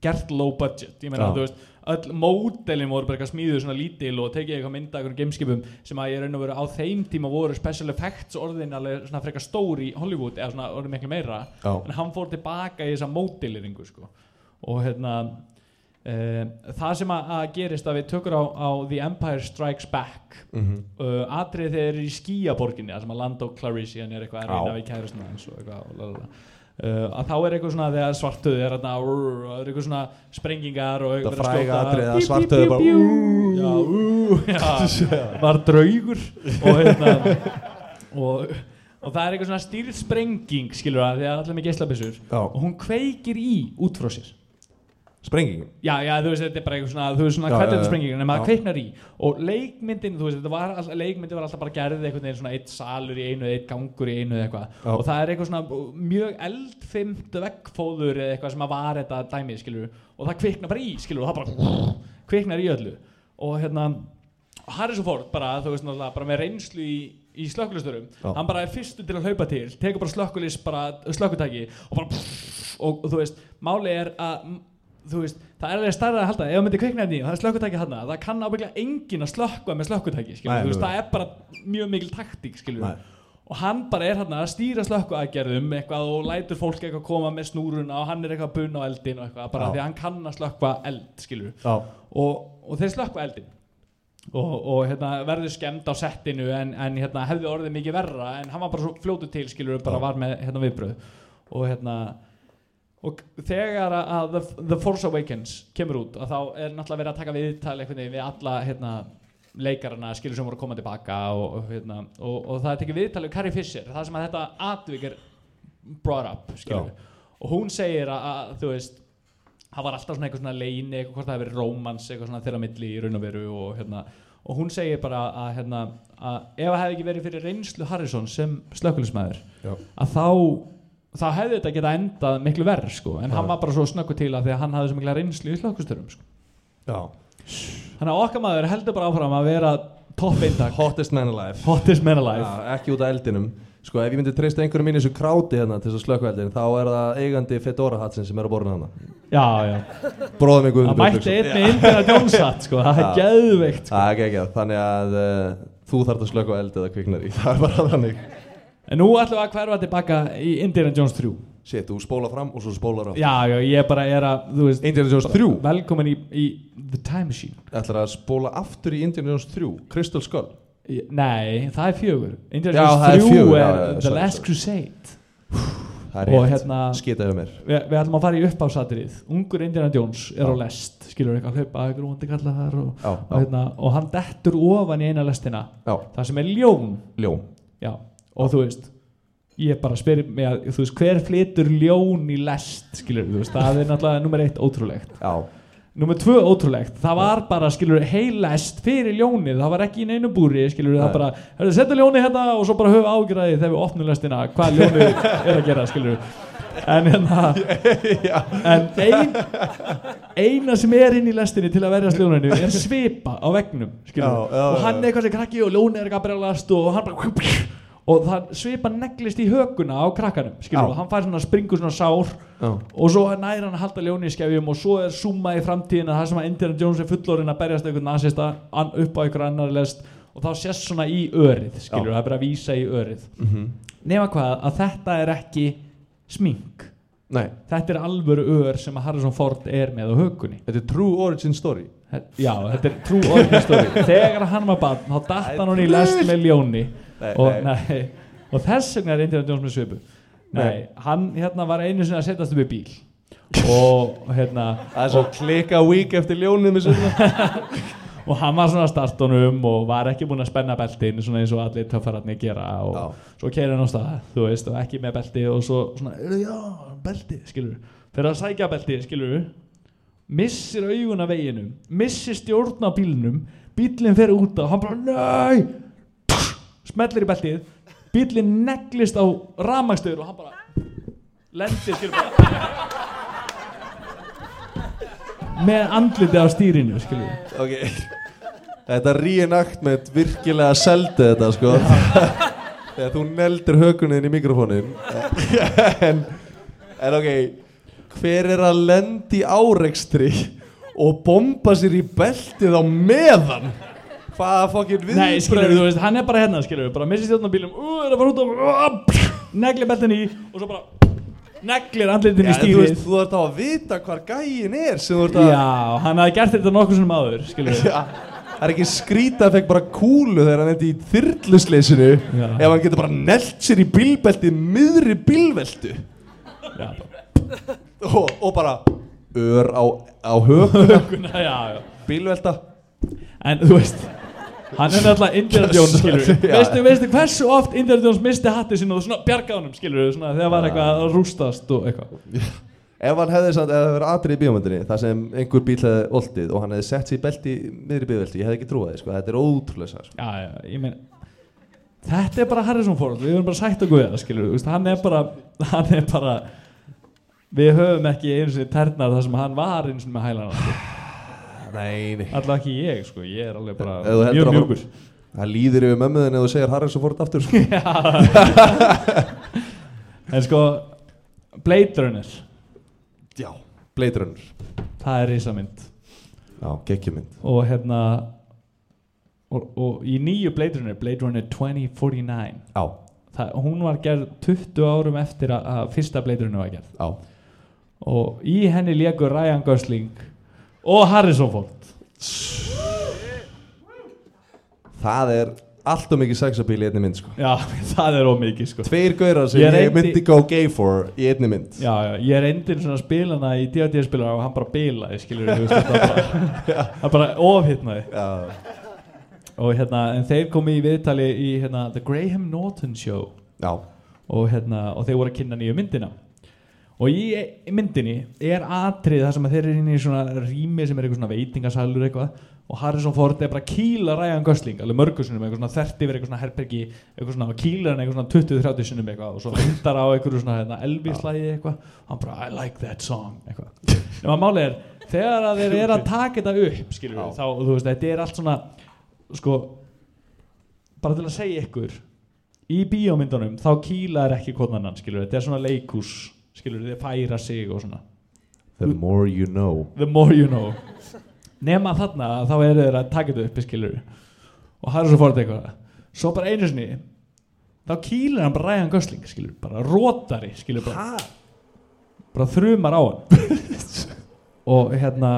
gert low budget ég meina Já. þú veist, öll módelin voru bara eitthvað smíðuð svona lítil og tekið eitthvað mynda eitthvað gameskipum sem að ég raun og veru á þeim tíma voru special effects orðin alveg svona frekar stór í Hollywood eða svona orðin miklu meira Já. en hann fór tilbaka í þessa módeliringu sko og hérna uh, það sem að, að gerist að við tökur á, á The Empire Strikes Back Mhm. uh, atrið þegar þeir eru í skíaborginni að sem að Lando Clarissian er eitthvað að Já. reyna við kærusna eins og eitthvað og lalala. Uh, að þá er eitthvað svona þegar svartuð er þarna rrr, það er eitthvað svona sprengingar og eitthvað bíp, er bara bíp, "Ú." já, ú, já, var draugur og hérna og, og það er eitthvað svona stýrð sprenging skilur það, því að allir með geislabissur Já. og hún kveikir í út frá sér Sprenging Já, já, þú veist, þetta er bara eitthvað svona, þú veist svona hvernig þetta já. sprenging, en maður kveiknar í. Og leikmyndin, þú veist, þetta var alltaf, leikmyndin var alltaf bara gerðið einhvern veginn svona eitt salur í einu eitt gangur í einu eða eitthvað. Og það er eitthvað svona mjög eldfimt veggfóður eða eitthvað sem að var þetta dæmið, skilur og það kviknar bara í, skilur, og það bara kviknar í öllu. Og hérna Harrison Ford bara, þú veist bara með reynslu í, í slökkulistörum hann bara er fyrstur til að hlaupa til tekur bara slökkulis, bara slökkutæki og bara og, og þú veist, máli er að þú veist, það er alveg starra að halda ef það myndi kvikna hérna í og það er slökkutæki hann það kann ábygglega enginn að slökkva með slökkutæki það er bara mjög mikil taktík og hann bara er hérna að stýra slökkuaðgerðum eitthvað og lætur fólk eitthvað koma með snúruna og hann er eitthvað að bunna á eldin og eitthvað bara Já. því að hann kann að slökkva eld og, og þeir slökkva eldin og, og hérna, verður skemmt á settinu en, en hérna, hefði orðið mikið verra en hann var bara fljótu til skilur bara var með hérna, viðbröð og hérna og þegar að, The, The Force Awakens kemur út að þá er náttúrulega verið að taka einhvern veginn við alla hérna, leikarana skilur sem voru að koma tilbaka og, og, hérna, og, og það er tekið viðtal við Carrie Fisher. Það sem að þetta atvik er brought up skilur og hún segir að, að þú veist það var alltaf svona eitthvað svona leini eitthvað hvort það hefur verið rómans eitthvað svona þeirra milli í raun og veru og, hérna, og hún segir bara að, hérna, að ef það hefði ekki verið fyrir reynslu Harrison sem slökkulismæður Já. að þá þá hefði þetta geta endað miklu verð sko, en Já. hann var bara svo snöggu til að því að hann hafði svo mikla reynslu í slökkustörum sko. Já. Þannig að okkar maður heldur bara áfram að vera topp eintak, Hottest man alive. Hottest man alive. Já, ekki út af eldinum. Sko ef ég myndi treysta einhverjum inn í þessu kráti hérna til þess að slökka eldin þá er það eigandi Fedora hatsin sem er á borðinu hana já, já, Bróðum mig það mætti einn með Indiana Jones hatt sko, það er Já. geðveikt sko. Það Þannig að uh, þú þarf að slökka eld eða kviknar í. Það er bara þannig en nú ætlum við að hverfa tilbaka í Indiana Jones 3 Shit, þú spóla fram og svo spólar á já, já, ég bara er að þú veist, Indiana Jones 3 velkomin í, í The Time Machine. Ætlar að spóla aftur í Indiana Jones 3 Crystal Skull? Í- Nei, það er fjögur. Indiana Já, Jones það er 3 fjögur, er já, já, The sorry, Last sorry. Crusade. Það er Og rétt hérna Skita yfir mér. Við, við ætlum að fara í uppásatrið Ungur Indiana Jones er Já. á lest Skilur eitthvað að hlaupa eitthvað vondi kalla þar og, Já, og, hérna, og hann dettur ofan í eina lestina. Já, Það sem er ljón. Ljón. Já, og þú veist Ég bara spyr mig að, þú veist, hver flytur ljón í lest, skilur, þú veist, það er náttúrulega nummer eitt ótrúlegt. Já, Númer tvö ótrúlegt, það var bara, skilur, heilest fyrir ljónið, það var ekki í neinu búri, skilur, það bara, hörðu, setja ljónið hérna og svo bara höfu ágjörði þegar við opnum lestina, hvað ljónið er að gera, skilur. En hérna, en ein, eina sem er inn í lestinni til að verjast ljóninu er svipa á vegnum, skilur, Já, já, og hann er eitthvað sem krakki og ljónið er að brjálast og hann bara, og það svipa neglist í hökuna á krakkanum, skilur, hann fær svona springur svona sár. Já, og svo næri hann að halda ljóni í skefjum og svo er zoomað í framtíðina það sem að Indiana Jones er fullorinn að berjast einhvern nazista upp á einhver annar lest og þá sést svona í örið skilur, það er bara að vísa í örið. Mhm. Nema hvað að þetta er ekki smink. Nei, þetta er alvöru ör sem að Harrison Ford er með á hökunni. Þetta er true origin story. Já, þetta er true origin story. Þegar hann var barn, þá datt hann hún í lest með ljóni og, og þess vegna er Indiana Jones með svipu. Nei, hann hérna var einu sinni að setjast upp í bíl. Og hérna Það er svo klika week eftir svona og hann var svona að starta honum og var ekki búinn að spenna beltin svona eins og allir töffararnir gera og Já. svo keirir hann á stað, þú veist, og ekki með belti og svo svona, "Heyrðu, já, belti, skilur fyrir að sækja belti, skilur missir augun af veginum missir stjórn á bílnum bílinn fer út og hann bara, nei smellir í beltið bílinn neglist á ramagstöður og hann bara lendir, skilur bara. Með andliti á stýrinu, skilur Ok. Þetta reenactment virkilega seldi þetta sko. Þegar þú neldir hökunin í mikrofónin en, en ok Hver er að lendi árekstri og bomba sér í beltið á meðan? Hvaða fokkin viðbröð Nei, skilur þú veist, hann er bara hérna, skilur bara missir stjórn á bílum, ú, er að fara út og negli beltin í og svo bara neglir andlitin í Já, þú veist, þú ert á að vita hvar gæin er sem þú ert að Já, hann hafði gert þetta nokkuð sem áður skilur við Það er ekki skrýta að fekk bara kúlu þegar hann endi í þyrlusleysinu ef hann getur bara nelt sér í bílbelti miðri bílveltu. Já, og, og bara ör á, á höfuna bílvelta. En þú veist Hann er náttúrulega Indiana Jones, skilur veistu, veistu hversu oft Indiana Jones misti hatti sinna og svona bjarga honum, skilur Svona þegar var eitthvað að rústast og eitthvað. Ef hann hefði samt, ef það verið atrið í bíómyndinni þar sem einhver bíl hefði oltið og hann hefði sett sér í belti í miðri bílvelti, ég hefði ekki trúið sko, þetta er ótrúlega sær sko. Já, já, ég meina Þetta er bara Harrison Ford, við erum bara sætt við það, skilur við Hann er bara, hann er bara Við höfum ekki einu sinni ternar þar sem hann var einu sinni með hælana sko. Nei, nei. Alltaf ekki ég, sko, ég er alveg bara Ef þú heldur mjög að- mjúkur. Það líður yfir mömmuðin ef þú segir Harrison Ford aftur sko. En sko, Blade Runner. Já Blade Runner. Það er risamynd. Já, geggjumynd. Og hérna og, og í nýju Blade Runner Blade Runner 2049 Já, það, hún var gerð 20 árum eftir að, að fyrsta Blade Runner var gerð. Já. Og í henni lékur Ryan Gosling og Harrison Ford. Það er allt og mikið sexapíl í einni mynd sko. já, það er ómikið sko. Tveir gaurar sem Ég ég, reyndi- myndi go gay for í einni mynd. Já, já, ég er endin svona að spila hana í D&D spilar og hann bara bilaði skilur við, það bara, það bara ofhittnaði Já, og hérna, en þeir komu í viðtali í hérna, The Graham Norton Show. Já, og, hérna, og þeir voru að kynna nýju myndina og í myndinni er atrið þar sem þeir eru inn í svona rými sem er eitthvað svona veitingasalur eitthvað. Og Harrison Ford er bara að kýla Ryan Gosling alveg mörgursunum, eitthvað svona þerti yfir eitthvað svona herbergi eitthvað svona og kýla hann eitthvað svona 20-30 sinnum eitthvað og svo hundar á eitthvað svona hérna, Elvis-lægi eitthvað. Og hann bara I like that song eitthvað. Nema málið er, þegar að þeir eru að taka þetta upp skilur við, þá, þú veist, þetta er allt svona sko bara til að segja ykkur í bíómyndunum þá kýla er ekki konanann skilur þetta er svona leikús skilur þið færa sig og svona. The more you know. The more you know. Nema þarna að þá eru þeir að taka þetta upp skilur. Og það er svo fórið eitthvað. Svo bara einu sinni þá kýlar hann bara Ryan Gosling skilur bara rótari skilur bara, bara þrumar á hann. Og hérna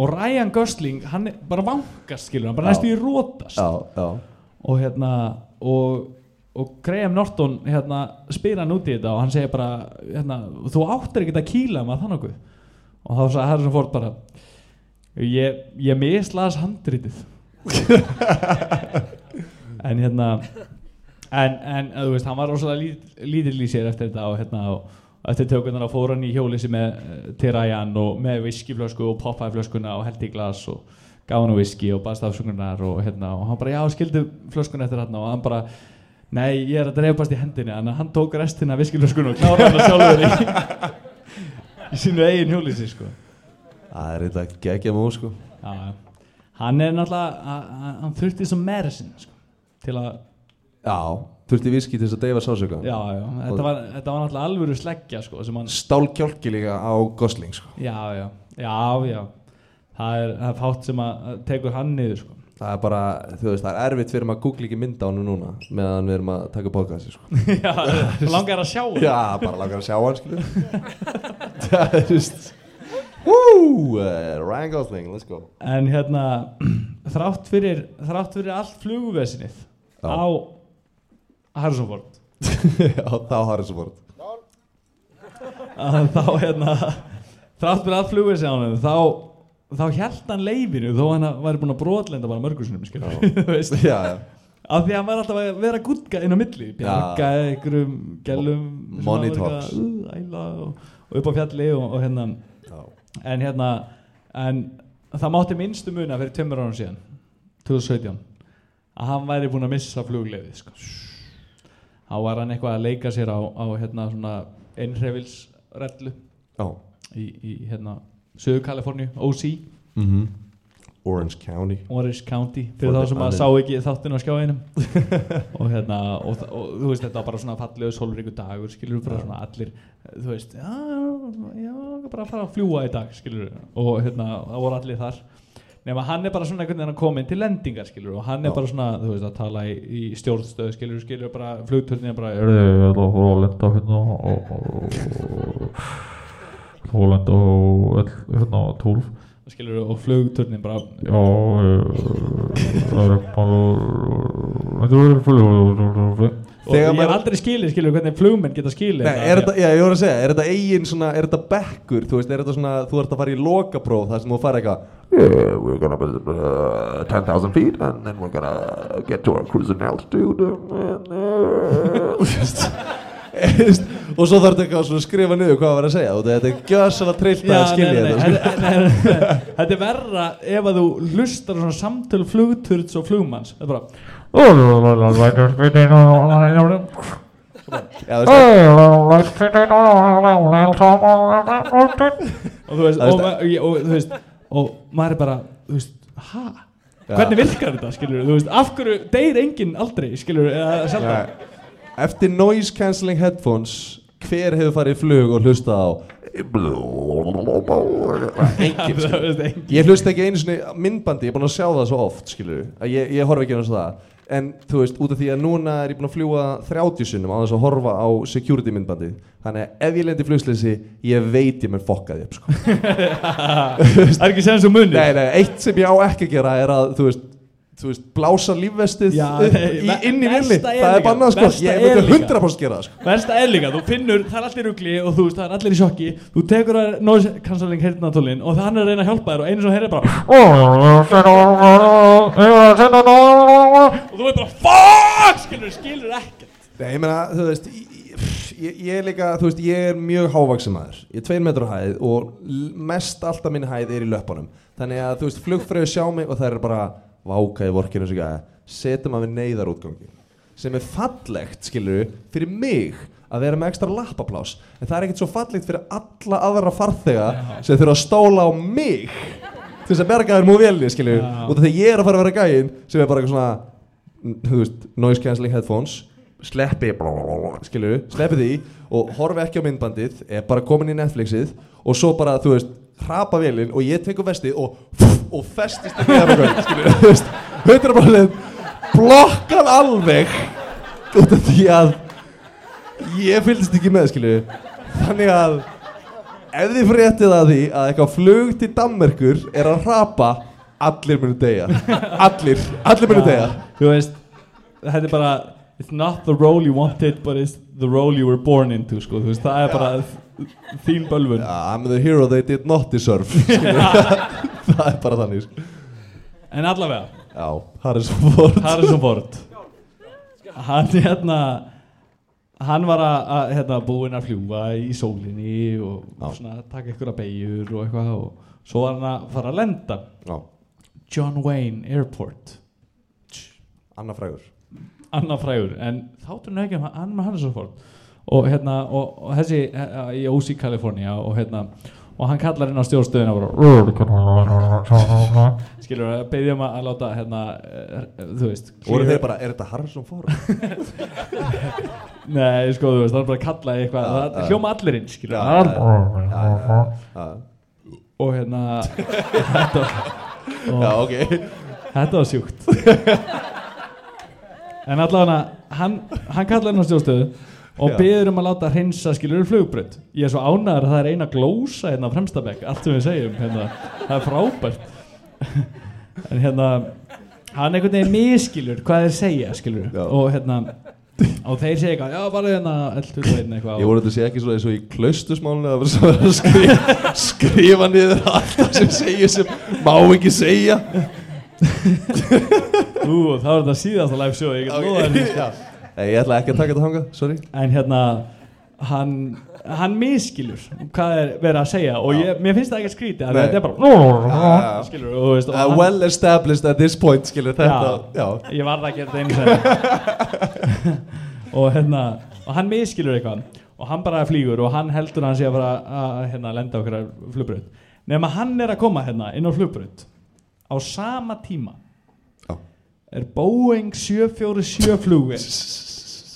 og Ryan Gosling hann er bara vankast skilur hann bara næstu í rótast Já, já. Og hérna og, og Graham Norton hérna spyr hann út í þetta og hann segir bara hérna, þú áttir ekki að kýla maður þannig okkur og þá sagði Harrison Ford bara ég, ég mislas handritið. En hérna en, en þú veist, hann var rosalega lít, lítill í sér eftir þetta og hérna og eftir tökunar fór hann í hjólísi með eh, til Ryan og með whiskyflösku og Popeye-flöskuna og held í glas og gaf hann whisky og baðst afsökunar og hérna og hann bara já skildu flöskuna eftir hann og hann bara nei ég er að dreifast í hendinni þannig að hann tók restina whiskyflöskuna og klára hann sjálfur í, í sínu eigin hjólísi sko. Það er þetta geggja múl sko. Hann er náttúrulega að- að- hann þurfti svo medicine sko, til að Já, þurfti viski til þess að deyfa sásöka já, já, þetta var, þetta var náttúrulega alvöru sleggja sko, hann Stálkjálki líka á Gosling sko. Já, já, já, já. Það er, fátt sem að að tekur hann niður sko. Það er bara, þú veist, það er erfitt fyrir maður að googla ekki mynda á hann núna meðan við erum að taka podcasti sko. Já, langar að sjá hann. Já, bara langar að sjá hann skilur. Það er just Woo, uh, Ryan Gosling, let's go. En hérna þrátt fyrir, þrátt fyrir allt flugvesinið Já. á Harrison Ford. Já, þá har þessu fórt að þá hérna þrátt fyrir allt flugvesinið á hann þá, þá held hann leifinu þó hann væri búin að brotlenda bara mörgursunum af því að hann var alltaf að vera gutta inn á milli bjarga einhverjum gælum var æla, og, og upp á fjalli og, og hérna. Já, en hérna en það mátti minnstu muna fyrir tveimur árum síðan 2017 að hann væri búinn að missa flugleiði sko. þá var hann eitthvað að leika sér á, á hérna svona einhreyfilsrellu já. í, í hérna Söður Kaliforníu, OC Mm Orange County. Orange County fyrir þá sem að un- sá ekki þáttinu á skjáinum. Og hérna og, þa- og þú veist þetta var bara svona fallegu sólríku dagur skilur bara svona allir þú veist, já, já, bara að fara að fljúa í dag skilur og hérna það voru allir þar. Nema hann er bara svona einhvern veginn að koma inn til lendingar skilur og hann er Já. bara svona, þú veist, að tala í, í stjórnstöð skilur, skilur bara flugturnin er bara Ég að fóra að lenda hérna og og og á öll hérna á 12 skilur og flugturnin bara Já, eh, það er bara Þetta er fyrir og Þegar ég hef maður- aldrei skilið skilur hvernig flugmenn geta skilið Nei, er þetta, já, ég voru að segja, er þetta eigin svona, er þetta bekkur, þú veist, er þetta svona, þú ert að fara í lokapróf þar sem þú fara eitthvað Yeah, we're gonna be uh, 10,000 feet and then we're gonna get to our cruising altitude. And, uh, Þú veist, veist, og svo þarf þetta að skrifa niður hvað það var að segja þetta er gjössalega trillt að skilja þetta sko. Þetta er verra ef að þú hlustar svona samtöl flugturts og flugmanns Það er bara Já, og þú veist, Það og, og, þú veist og maður er bara, veist. Hvernig virkar þetta, skilur þú veist, af hverju deyr enginn aldrei, skilur eða sjaldan Nei. Eftir noise cancelling headphones hver hefur farið í flug og hlustað á? Enginn ég hlusta ekki einu svona myndbandi, ég er búin að sjá það svo oft skilur, að ég, ég horf ekki einu svona það. En þú veist, út af því að núna er ég búin að fljúa 30 sinnum á þess að horfa á security myndbandi þannig að ef ég lendi flugsleysi ég veit ég mér fokkaði upp sko. Það er ekki sem svo munið nei, nei, eitt sem ég á ekki að gera er að þú veist, þú veist blása lífvestið Já, nei, í, inn í villi það er bannað sko, ég myndi líka- 100% gera það sko. Versta er líka, þú finnur, það er allir rugli og þú veist, það er allir í sjokki. Þú tekur að noise cancelling heyrnatólin og hann er að reyna að hjálpa þér og einu sem heyrir bara og þú er bara FUCK, skilur, skilur ekkert. Nei, ég meina, þú veist ég, ég, er líka, þú veist, ég er mjög hávaksum maður. Ég er tveir metrar á hæð og mest alltaf minn hæð er í löpunum Þannig að, þú veist, flugfröðu sjá mig og það er bara váka í vorkinu sig að setja maður við neyðarútgangi sem er fallegt, skilur fyrir mig að vera með ekstra lappaplás. En það er ekkert svo fallegt fyrir alla aðra farþega sem þurfa að stóla á mig til þess að berga þér múið velni, skilur Já. og þegar ég er að fara að vera gæinn sem er bara eitthvað svona n- þú veist, noise cancelling headphones. Sleppi, skilur sleppi því og horfi ekki á myndbandið er bara komin í Netflixið og svo bara, þú veist, hrapa velin og ég tekur vestið og, og festist í meðan skilur, þú veist, 100% blokkan alveg út af því að ég fylgist ekki með, skilur þannig að ef þið fréttið að því að eitthvað flug til Danmerkur er að hrapa allir munu deyja. Allir, allir munu deyja. Þú veist, þetta er bara It's not the role you wanted but it's the role you were born into sko. Veist, það er bara þín bölvun. I'm the hero they did not deserve. Það er bara þannig sko. En allavega, Já, Harrison Ford. Harrison Ford. Hann hérna Hann var að, að hérna, búinn að fljúa í sólinni og Já. svona taka einhverja beigjur og eitthvað og svo var hann að fara að lenda. Já, John Wayne Airport. Anna Frægur. Anna frægur, en þátturinn er ekki um hann með Harrison Ford og hérna, og, og þessi eh, í OC California og hérna og hann kallar inn á stjórnstöðina og bara, skilur að beðja um að láta hérna, eh, þú veist Voru clear- þeir bara, er þetta Harrison Ford? Nei, sko, þú veist, það er bara að kalla eitthvað. Það hljóma allir inn, skilur og hérna þetta, og, Þetta var sjúkt. En allavega hann, hann kallar hennar stjórnstöðu og beður um að láta hreinsa skilur flugbrönd Ég er svo ánæður að það er eina glósa hérna á fremstabæk, allt sem við segjum hérna, það er frábært. En hérna hann einhvern veginn miskilur hvað þeir segja skilur Já. og hérna og þeir segja eitthvað, já bara hérna L21 eitthvað. Ég voru þetta að segja ekki svona eins og í klaustusmálinu að vera að skrifa, skrifa niður allt það sem segja sem má ekki segja. Ú, þá er þetta síðasta live show ég get loðað henni Ég ætla ekki að taka þetta hanga, sorry en hérna hann, hann miskilur hvað er verið að segja og ég, mér finnst það ekki að skríti Nei. þetta er bara uh, skilur og, þú veist, hann, Well established at this point, skilur þetta Já, ég varð að gera þetta einu sinni og hérna og hann miskilur eitthvað og hann bara flýgur og hann heldur að hann sé að fara að hérna, lenda okkur að flugbraut nema hann er að koma hérna inn á flugbraut á sama tíma Já. Er Boeing 747 flugvél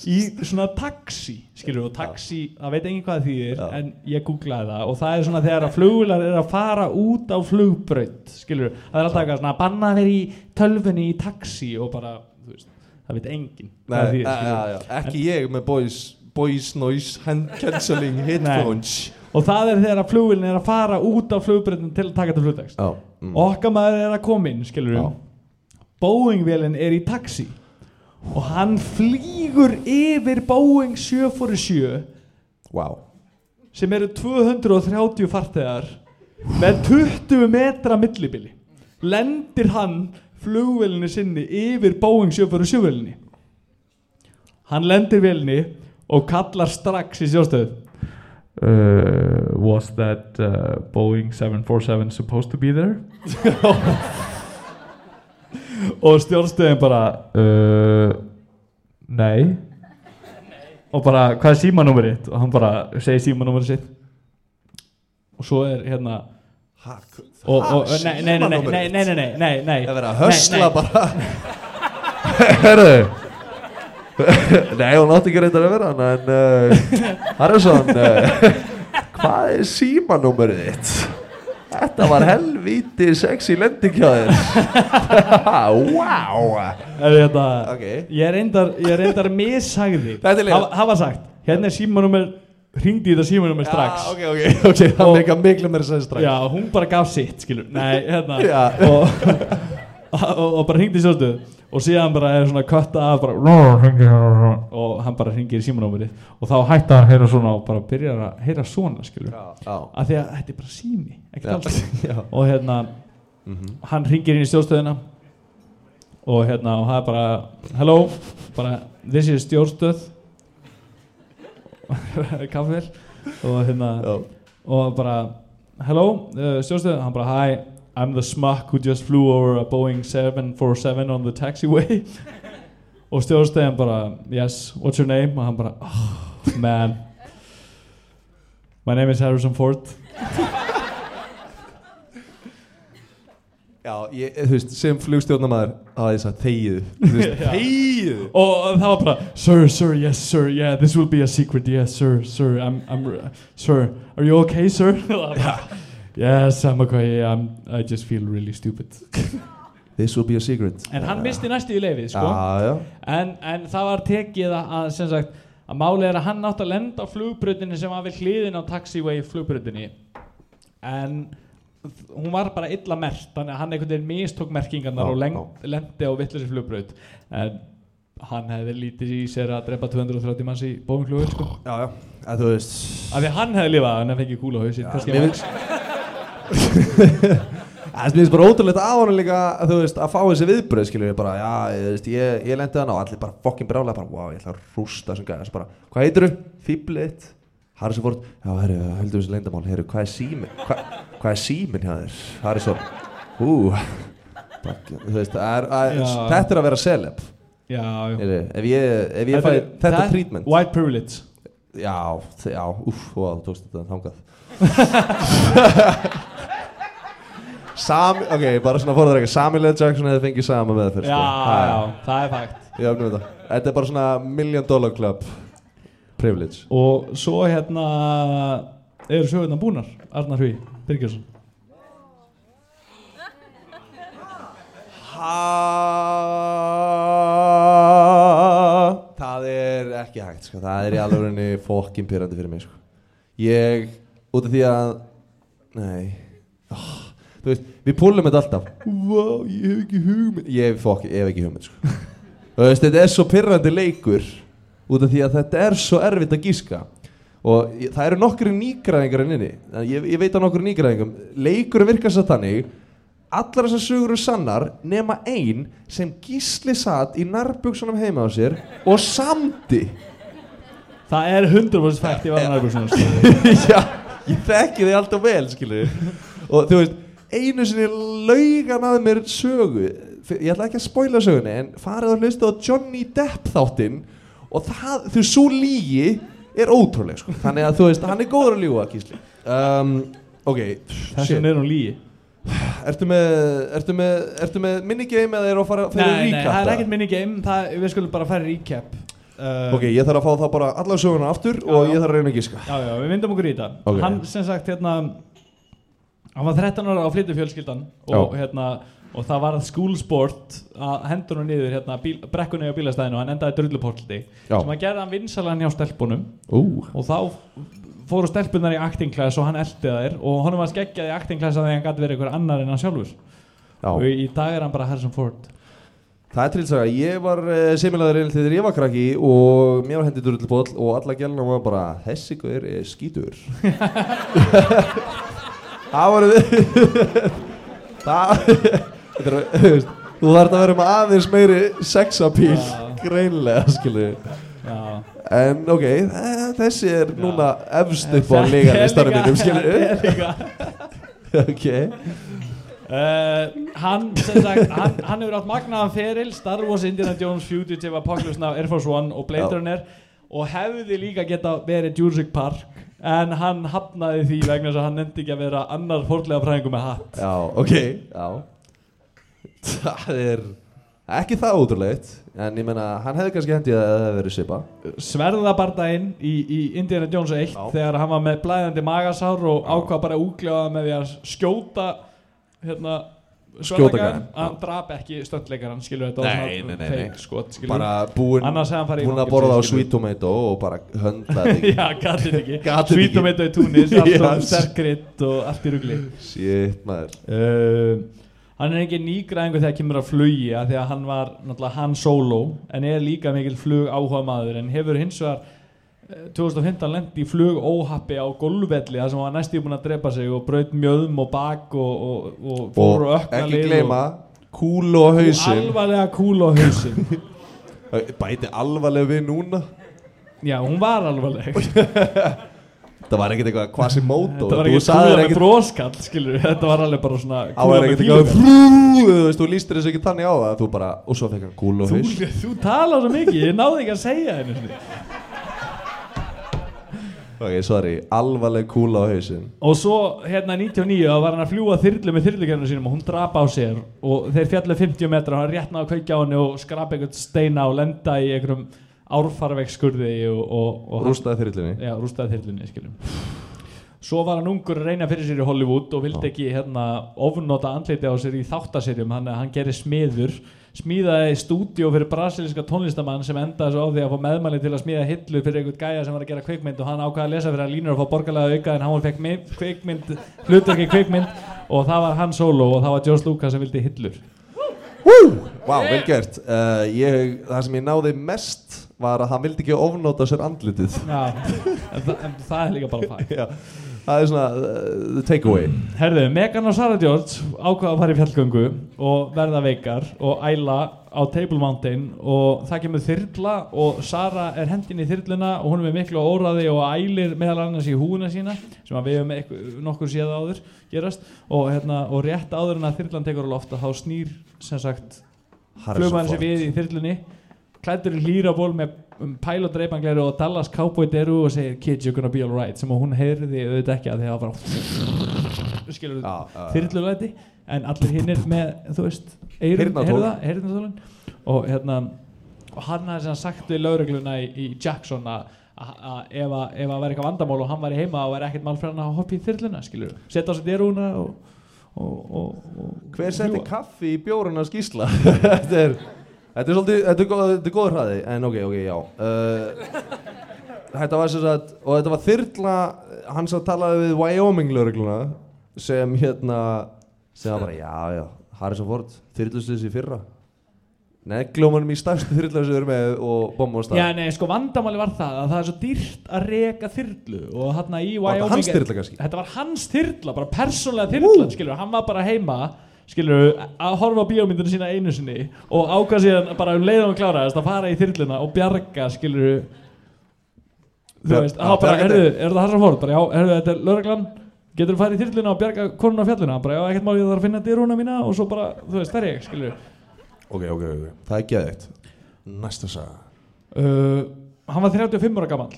í svona taxi skilur og taxi, það veit engin hvað það þýðir Já. en ég googlaði það og það er svona þegar að flugvilar er að fara út á flugbraut skilur, það er alltaf eitthvað svona að banna vera í tölfunni í taxi og bara, þú veist, það veit engin hvað það Nei, þýðir, ja, ja, ekki ég með boys, boys noise hand cancelling headphones. Og það er þegar að flugvilin er að fara út á flugbrautin til að taka til flugdags. Já, mm. okkar maður er að koma inn skilur Já. Boeing-vélinn er í taxi og hann flýgur yfir Boeing 747 wow. sem eru 230 farþegar með 20 metra millibili lendir hann flugvélinni sinni yfir Boeing 747 vélinni hann lendir vélinni og kallar strax í sjóstöðu Uh, was that uh, Boeing 747 supposed to be there? og stjórnstöðin bara Uh, nei. og bara hvað er símanúmerið og hann bara segir símanúmerið sitt. Og svo er hérna nei, nei, nei, nei, nei, Það verður að hösla bara. Herðu. nei, hún átti ekki reyndar að vera hann, en uh, Harrison, uh, hvað er símanúmerið þitt? Þetta var helvíti sexy lending hjá þér. wow. er þetta Ok. ég reyndar, ég reyndar missagði hafa, hafa sagt, hérna er símanúmer hringdi í þetta símanúmer strax Já, ok, ok, ok, það eitthvað miklu meira sæði strax. Já, hún bara gaf sitt, skilur. Nei, hérna. Og, og, og bara hringdi í sjóstöðu og síðan bara er svona kötta af bara, og hann bara hringir í símanúmerið og þá hætti hann að heyra svona og bara byrjar að heyra svona, skilur Já, já, af því að þetta er bara sími, ekki Já. og hérna, Mhm. hann ringir inn í stjórnstöðina. Og hérna, og það er bara hello, bara this is stjórnstöð. Kaffivel og hérna já. og bara hello, uh, stjórnstöð. Hann bara hi, I'm the smuck who just flew over a Boeing 747 on the taxiway. Og stjórnstöðin bara yes, what's your name? Og hann bara oh, man. My name is Harrison Ford. Já, ég, þú veist, sem flugstjórnamaður að ég sagt þegið. Þú veist, Já. þegið. Og það var bara sir, sir, yes sir, yeah, this will be a secret yes sir, sir, I'm, I'm sir, are you okay sir yes, I'm okay I'm, I just feel really stupid. This will be a secret. En hann misti næstu í leifið sko. Já. En, en það var tekið að, sem sagt að málið er að hann átt að lenda á flugbröðinni sem var við hliðin á taxiway flugbröðinni en hún var bara illa mert þannig að hann einhvern veginn mistók merkingarnar og lend, lendi á vittlösi flugbröð en hann hefði lítið í sér að drepa 230 manns í bóðumflugur sko. Já, já, að þú veist af því hann hefði lifað hann hefði fengið kúla á kannski mér finnst- Það finnst bara ótrúlegt af honum líka að þú veist að fá þessi viðbröð skilur ég bara, já, ég, veist, ég, ég lendi þann á allir bara fokkin brálega bara, wow, ég ætla að rústa þessum gæða, þess bara, hvað heitir þú? Fýblið Harrison Ford, já, herru, höldum þessi leyndamál, herru, hvað er símin? Hva, hvað er símin hjá þér? Harrison, ú, bara, þú veist, það er, að, Já. þetta er að vera celeb, já. Heyrðu, ef ég, ef ég fæ er- þetta treatment, white privilege já, já, wow, þú tókst þetta þangað. Sami, ok, bara svona fórðar ekki Samuel L. Jackson hefði fengið sama með fyrir já, já, það er fakt. Ég öfnum þetta. Þetta er bara svona million dollar club Privilege. Og svo hérna eru sögurnar búnar Arnar Hví, Birgjarsson ha, Það er ekki hægt sko. Það er í alveg fokkin pyrrandi fyrir mig sko. Ég, út af því að Nei Þú veist, við púlum þetta alltaf. Wow, ég hef ekki hugmynd. Ég hef, fokk, ég hef ekki hugmynd sko. Þú veist, þetta er svo pyrrandi leikur Út af því að þetta er svo erfitt að gíska. Og ég, það eru nokkru nýgræðingar en inni ég, ég veit á nokkru nýgræðingum. Leikurinn virkar svo þannig Allar þessar sögur eru sannar nema ein sem gísli satt í nærbuksunum heima á sér og samdi. Það er 100% fætt í Arnar Hví Já, ég þekki þig alltaf vel skilur og þú veist, einu sinni laugan að mér sögu. Ég ætla ekki að spoila sögunni en farið að hlusta á Johnny Depp þáttinn og það, þú svo lígi er ótrúleg sko. þannig að þú veist, hann er góður að ljúga kísli um, ok, þess shit. vegna er hún lígi ertu með, ertu með, ertu með minigame eða er að fara fyrir nei, nei, recap það er ekkert minni game það, við skulum bara fara recap. Uh, Ok, ég þarf að fá það bara allar söguna aftur og já. ég þarf að reyna að gíska Já, já, við myndum okkur í þetta. Ok. Hann sem sagt hérna Hann var 13 ára á flyttu fjölskyldan og, hérna, og það var school sport að hendur hann niður hérna, bíl, brekkunni á bílastæðinu og hann endaði drulluporti Já. sem að gerði hann vinsalan hjá stelpunum. Ú, og þá fóru stelpunar í acting class og hann eldi þær og honum var skeggjað í acting class að því hann gæti verið einhver annar en hann sjálfur. Og já í dag er hann bara Harrison Ford. Það er trilsaga, ég var uh, semilaður einnig þegar ég var krakki og mér var hendið durulluból og alla gælna var bara þessi guður er skítur Það var Það þú þarf að vera með aðeins meiri sexapíl Já. greinlega skilur Já. En ok, þessi er núna efst upp á skilur þetta er líka Ok. Uh, hann, sagt, hann, hann hefur átt magnaðan feril Star Wars, Indiana Jones, Fugitive, Apocalypse Now, Air Force One og Blade Já. Runner og hefði líka geta verið Jurassic Park en hann hafnaði því vegna þess að hann nefndi ekki að vera annar fórlega fræðingu með hatt. Já, ok, já. Það er ekki það útrúleitt En ég menna, hann hefði kannski hendið að það verið svipa sverðabardaginn í, í Indiana Jones 1 Já. þegar hann var með blæðandi magasár og ákvað bara að úgljáða með því að skjóta hérna Skjóta sverðagæðan, gæjann, já. hann drap ekki stöndleikaran skilur þetta Nei, nei, nei, nei. skot Bara búinn búin að borða á sweet tomato og bara höndlaði ekki Já, gatið ekki Gat þetta Sweet ekki. tomato í túnis, allt Yes. og allt í rugli Shit maður uh, Hann er ekki nýgræðingu þegar kemur að því að hann var náttúrulega hann solo en er líka mikil flug áhuga maður en hefur hins vegar 2015 lendi í flug óhappi á golfvelli þar sem hann var næstíð búinn að drepa sig og braut mjöðum og bak og, og, og fór og Og ökna ekki gleyma Kúlu og og hausinn. Alvarlega kúl á hausin Bæti alvarlega við núna. Já, hún var alvarleg. Það var ekkert eitthvað Quasimodo. Þetta var Þú sagðir kúla með ekkert bróskall skilur Þetta var alveg bara svona Það var ekkert eitthvað frú Þú veist, þú lístir þessu ekki þannig á það. Þú bara, og svo fekk hann kúlu og Þú, haus. þú talar svo mikið, ég náði ekki að segja henni Ok, sorry, alvarleg kúla á hausinn. Og svo hérna 99 þá var hann að fljúa þyrlu með þyrlukernum sínum og hún drapa á sér og þeir fjallu 50 metra og hann rétt náðu að kveikja á henni og skrapa einhvern steina og lenda í einhverjum árfarvegskurði og, og, og Rústaði þyrlinni Já, rústaði þyrlunni, skiljum Svo var hann ungur að reyna fyrir sér í Hollywood og vildi ekki hérna ofnota andliti á sér í þáttaserjum hann, hann gerir smiður smíðaði stúdíó fyrir brasilíska tónlistamann sem endaði svo á því að fá meðmæli til að smíða hillu fyrir einhvern gæja sem var að gera kvikmynd og hann ákvaði að lesa fyrir að línur að fá borgarlega auka en hann fekk kvikmynd, hlutverki kvikmynd og það var hann solo og það var George Lucas sem vildi hillur. Vá, vel gert. Uh, ég, Það sem ég náði mest var að hann vildi ekki ofnóta sér andlitið. Já, en, þa en það er líka bara fæ. Já, það er svona uh, the takeaway. Herðu, Megan og Sarah George ákvaða að fara í fjallgöngu og verða veikar og æla á Table Mountain og það kemur þyrla og Sarah er hendin í þyrluna og hún er með miklu óraði og ælir meðal annars í húuna sína sem við hefum nokkur séð áður gerast. Og, hérna, og rétt áður en að þyrlan tekur á loft að þá snýr sem sagt flugmann sem við í þyrlunni klættur í hlýraból með um, pælodreipangleru og Dallas Cowboy deru og segir kids you're gonna be alright sem hún heyrði auðvitað ekki að því að var bara skilur Já, já, já. þyrlulæti en allir hinnir með þú veist heyrnartólin og hérna og hann hafði sem sagt við laurugluna í, í Jackson að ef að væri eitthvað vandamál og hann væri heima og væri ekkert mál fyrir hann að hoppa í þyrluna skilur setja á sig derúna og, og, og, og Hver fljúga. kaffi í bjóruna skísla? þetta er Þetta er svolítið, þetta er, góð, þetta er góður hraði En ok, ok, já. Uh, Þetta var sem sagt Og þetta var þyrla Hann sem talaði við Wyoming lögregluna Sem hérna Sem var bara, já, já, Harrison Ford Þyrluslis í fyrra. Neglómanum í stærstu þyrla sem við erum með Og bomba á stað. Já, nei, sko vandamáli var það að það er svo dýrt að reka þyrlu og hann í Var þetta Wyoming hans þyrla kannski? Þetta var hans þyrla, bara persónlega þyrla skilur, hann var bara heima skilur, að horfa á bíómyndinu sína einu sinni og ákvað síðan bara um leiðum að klára þess að fara í þyrluna og bjarga skilur þú Bjar- veist, á bara, herðu, er það Harrison Ford? Bara, já, herðu, þetta er lögreglan. Getur þú farið í þyrluna og bjarga konuna á fjalluna bara, já, ekkert má ég þarf að finna dyrúna mína og svo bara, þú veist, það er ég, skilur Ok, ok, ok. Það er geðið Næsta saga. Uh, hann var 35 ára gammal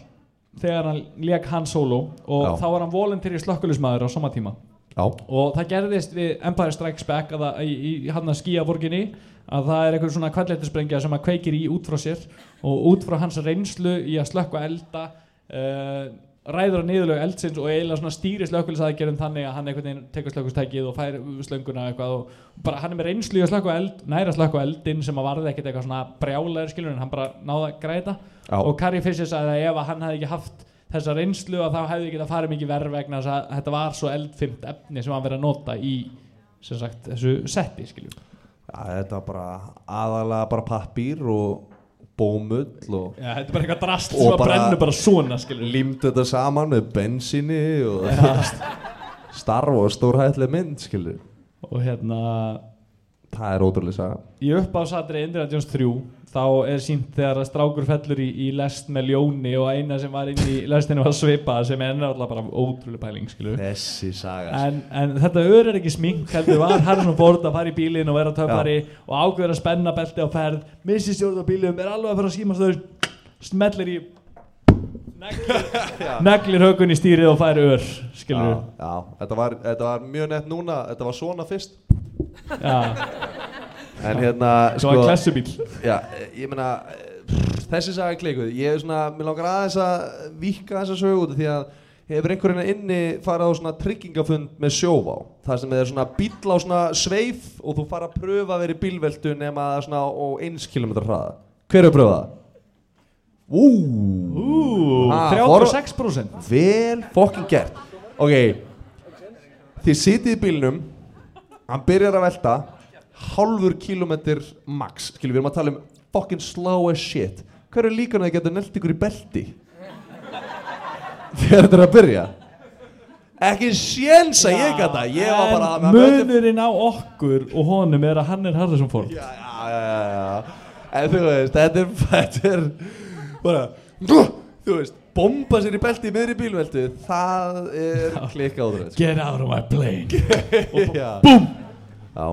þegar hann leik Han Solo og Já. þá var hann volunteer í slökkulismæður á sama tíma Já og það gerðist við Empire Strikes Back að það, í, í hann að skýja borginni að það er einhver svona kvalletisbrengja sem að kveikir í út frá sér og út frá hans reynslu í að slökka elda uh, ræður að niðurlög eldsins og eiginlega svona stýri slökkulisaðgerðum þannig að hann einhvern veginn tekur slökkustækið og fær slönguna eitthvað og bara hann er með reynslu í að slökka eld næra slökka eldin sem að varði ekkert eitthvað svona brjálæður skilur en hann bara náða að græta Já. og Carrie Fisher sagði að ef að hann hefði ekki haft þessa reynslu að þá hefði ekki það farið mikið verð vegna þess að þetta var svo eldfimt efni sem hann verið að nota í sagt þessu setti skilur Já, þetta er bara aðalega bara pappír og bómull og Já, þetta er bara eitthvað drast sem að brennu bara svona skilur límt þetta saman með bensinni og starf og stórhættileg mynd skilur og hérna það er ótrúlega saga. Í uppásatri Indiana Jones 3 þá er sínt þegar að strákur fellur í, í lest með ljóni og eina sem var inn í lestinu var svipa sem er náttúrulega bara ótrúlega pæling þessi saga. En, en þetta ör er ekki smink heldur var Harrison Ford að fara í bílinn og vera töfari og ákveður að spenna belti á ferð missi stjórn á bílum, er alveg að fara að síma stöður smellir í neglir, hökun í stýrið og fær ör skilur já, já, þetta, var, þetta var mjög nett núna þetta var svona fyrst. Já, en hérna það var klessubíl já, ég meina þessi saga er klikuð. Ég er svona, mér langar aðeins að vika þessa sögu út því að hefur einhverjina inni farið á svona tryggingafund með sjóvá? Þar sem er svona bíll á svona sveif og þú fara að pröfa að vera í bílveltu nema það er svona á eins kilometra hraða. Hver er að pröfa það? Ú, Ú, Ha, 36% vel fokkin gert. Ok þið sitið í bílnum hann byrjar að velta hálfur kilometr max. Skilur við erum að tala um fokkin slow as shit. Hver er líka að þið getur nelt ykkur í belti? Þegar þetta er að byrja. Ekki séns að ég gata ég var bara en munurinn á okkur og honum er að hann er Harrison Ford já, já, já, já, já. en þú veist, þetta er, þetta er bara, þú veist bomba sér í belti í miðri bílveldu það er klikka áður get out of my plane. Já. Búm! já,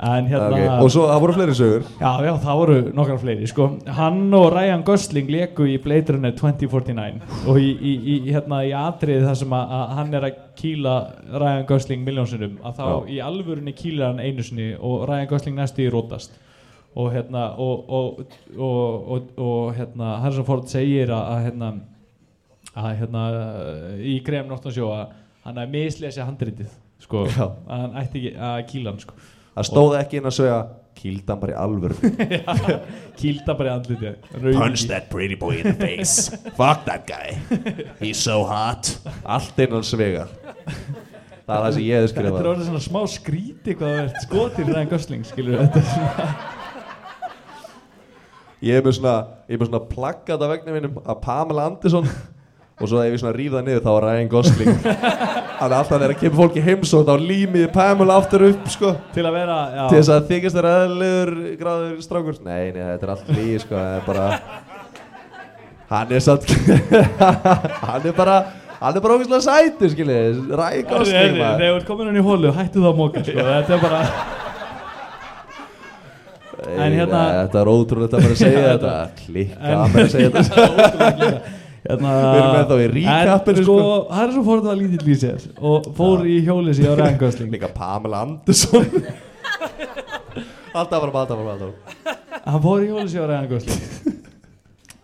hérna ok, og svo það voru fleiri sögur. Já, já, það voru nokkra fleiri sko. hann og Ryan Gosling leku í Blade Runner 2049 og í, í, í, hérna, í atriði þar sem að, að hann er að kýla Ryan Gosling miljónsinnum að þá Já. í alvörunni kýlar hann einu sinni og Ryan Gosling næstu í rótast. Og hérna og, og, og, og, og hérna Harrison Ford segir að, að hérna að hérna í Graham Norton sjó að hann að mislesi handritið sko, að hann ætti ekki að kýla hann sko það stóð ekki inn að sögja kýldan bara í alvöru kýlda bara í andlitið Punch that pretty boy in the face. Fuck that guy. He's so hot. allt innan svega það er það sem ég hefði Þetta er skrifað orðið svona smá skríti hvað það ert skotin Ryan Gosling skilur þetta svona ég er með svona, ég er með svona plaggat af vegna mínum að Pamela Anderson og svo ef ég svona ríf það niður þá er Ryan Gosling. Þannig að alltaf þegar kemur fólk í heimsótt þá límiði Pamela aftur upp sko. Til að vera já, til þess að þykist þér eðlilegur gráður strákur. Nei, nei, þetta er allt líð sko það er bara hann er satt hann er bara hann er bara ógeðslega sætur skiljið Ryan Gosling maður. þegar þú ert komin hann í hólu hættu að móka sko. þetta er bara En hérna- þetta er ótrúlega að bara segja þetta. Klikka að bara segja þetta ótrúlega hérna, Við erum ennþá í recapinu, en, sko, sko. Harrison Ford var lítill í sér og fór í hjólið sér á Ryan Gosling. Líka Pamela Anderson. Alltaf bara alltaf alltaf hann fór í hjólið sér á Ryan Gosling.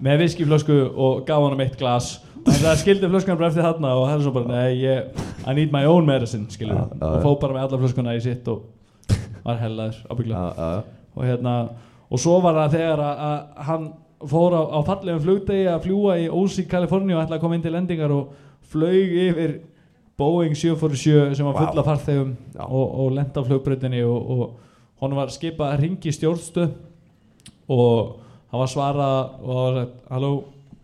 Með viskiflösku og gaf honum eitt glas. Og það skildi flöskunar bara eftir þarna. Og hann svo bara, nei, ég, I need my own medicine ja, já, og fóð bara með alla flöskuna í sitt og var hellaður, og hérna, og svo var það þegar að, að hann fór á, á fallegum flugdegi að fljúa í OC Kaliforni og ætlaði að koma inn til lendingar og flög yfir Boeing 747 sem var fulla farþegum Já. og, og lenda á flugbrautinni og, og honum var skipað að ringi stjórnstöð og hann var svarað og það var sagt, halló,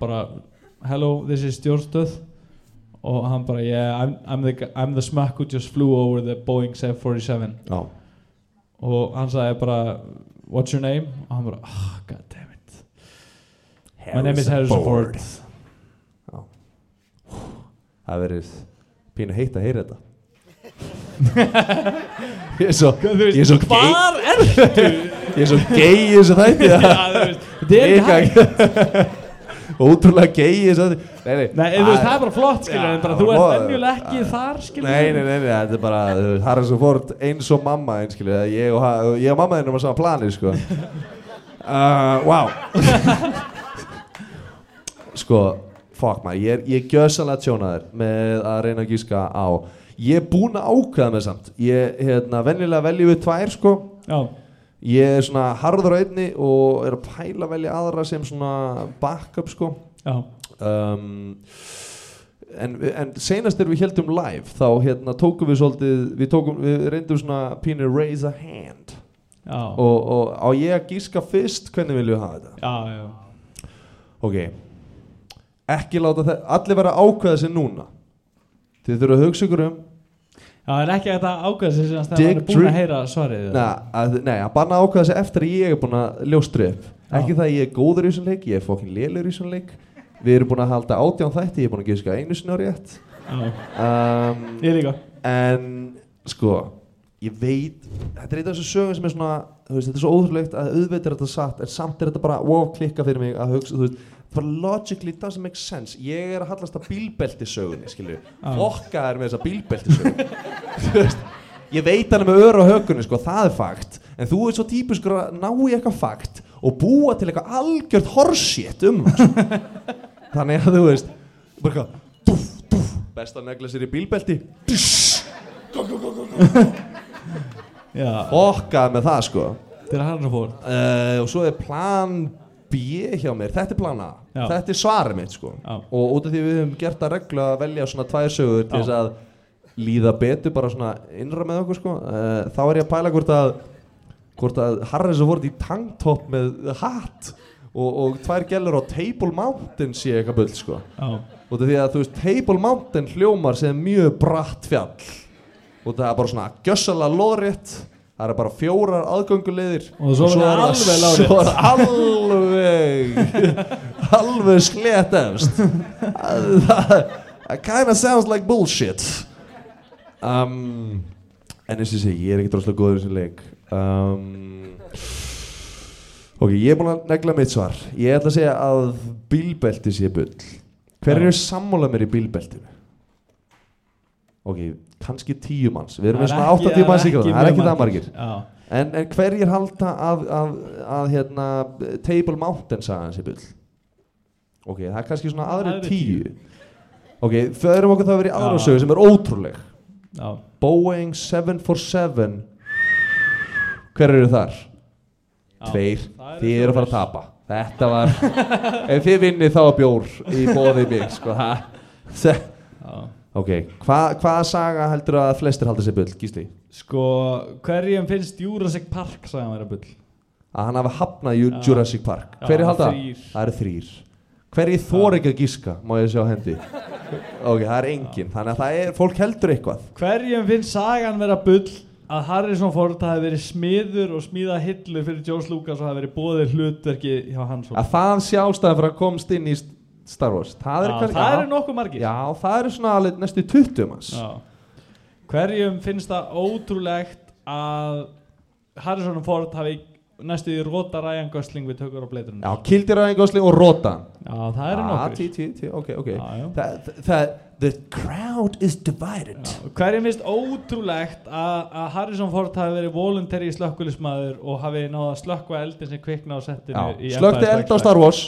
bara hello, this is stjórnstöð. Og hann bara, yeah, I'm, I'm, the, I'm the smack who just flew over the Boeing 747 Já. og hann sagði bara what's your name? Og hann bara oh, god damn it my name is Harrison Ford. Það hefur verið pínu heitt að heyra þetta. Ég er svo ég er svo er ég er svo gay í þessu þætti. Að þetta er ekki hægt. Ótrúlega gei þess að Nei, nei, Nei, þú veist, það er bara flott, en bara þú ert já. venjulega ekki þar, skilur Nei, nei, nei, nei, þetta er bara þú veist, Harrison Ford eins og mamma einn, skilju ég og, mamma einn erum á sama plani, sko. Uh, Wow Sko, fuck maður ég er, ég er gjössanlega tjónaður með að reyna að gíska á. Ég er búinn að ákveða með samt. Ég, hérna, venjulega veljum við tvær, sko. Já, Ég er svona harður á einni og er að pæla velja aðra sem svona backup, sko. Um, en, en senast þegar við heldum live þá hérna tókum við svolítið við, tókum, við reyndum svona pínur raise a hand. Og, og á ég að gíska fyrst? Hvernig viljum við hafa þetta? Já, já, ok ekki láta það, allir vera ákveða sér núna. Þið þurfum að hugsa ykkur um já, það er ekki að ákveða sig sem að Dick hann er búin að heyra svarið Nei, að banna ákveða sér eftir að ég er búin að ljóstri upp. Ekki það að ég er góður í þessum leik, ég er fokkin lélur í þessum leik. Við erum búin að halda átján þætti ég er búin að gíska einu á rétt. Um, ég líka. en sko ég veit, þetta er eitt af þessu sögum sem er svona, veist, þetta er svo ótrúlegt að auðvitað er er bara logically doesn't make sense. Ég er að hallast að bílbelti sögunni, skilju Já. fokka er með þessa bílbelti sögu. Þú veist ég veit hann er með öru á hökunni, sko, það er fakt. En þú ert svo típuskur að ná í eitthvað fakt og búa til eitthvað algjört horsshit um það sko. þannig að þú veist bara eitthvað, dúf, dúf best að negla sér í bílbelti. Já, fokkað með það sko. Þetta er hann að fór uh, og svo er plan B hjá mér, þetta er plan A Já. þetta er svarið mitt sko Já. og út af því við höfum gert að regla að velja svona tvær sögur til þess að líða betur bara svona innra með okkur sko uh, þá er ég að pæla hvort að hvort að Harris og voruð í tanktop með hatt og, og tvær gælur á Table Mountain sé eitthvað bull sko út af því að þú veist Table Mountain hljómar sem mjög bratt fjall og það er bara svona gjössalega loðrétt það er bara fjórar aðgöngulegðir Og svo er það alveg lárétt. svo er alveg alveg slétt efst that kinda sounds like bullshit. Um, en eins og sé ég er ekki droslega góður í þessu leik. Um, ok, ég er búin að negla mitt svar. Ég ætla að segja að bílbelti sé bull. Hver eru sammála mér í bílbeltinu? Ok, kannski tíu manns. Við erum með svona 80 manns í gráðum, það er ekki það margir. en, en hverjir halda að, að, að hérna, Table Mountain sagan sé bull ok, það er kannski svona aðri Aðrir tíu. ok, förum okkur það að vera í aðra sögu sem er ótrúleg. Já, Boeing 747 hver eru þar? já. tveir, Það eru þið eru að fara að tapa. Þetta var, ef þið vinnið þá er bjór í bóðið mig sko, það ok, Hva, hvaða saga heldur að flestir halda sér bull, Gísli? Sko, hverjum finnst Jurassic Park sagði vera bull? að hann hafi hafnað. Jurassic Park. Hverju halda? það eru þrýr hverju þor ekki að gíska má ég sjá hendi? Ok, það er engin þannig að það er, fólk heldur eitthvað. Hverjum finnst sagan vera bull að Harrison Ford hafi verið smiður og smíða hillu fyrir George Lucas og hafi verið bóðið hlutverki hjá hans að það sé ástæðan fyrir að komst inn í Star Wars. Það er, eru nokkuð margir. Já, það eru svona alveg næstu 20 manns. Já. Hverjum finnst það ótrúlegt að Harrison Ford hafi næstu í róta Ryan Gosling við tökur á bleiturinn já, kildir að engosling og róta Já, það eru Ah, nokkur tí, tí, tí, ok, ok. Já, já. Það, það, the crowd is divided. Hverjum finnst ótrúlegt að, að Harrison Ford hafi verið voluntary slökkulismæður og hafi náða að slökkva eldin sem kvikna á settinu í já, slökti Empire eld á Star Wars.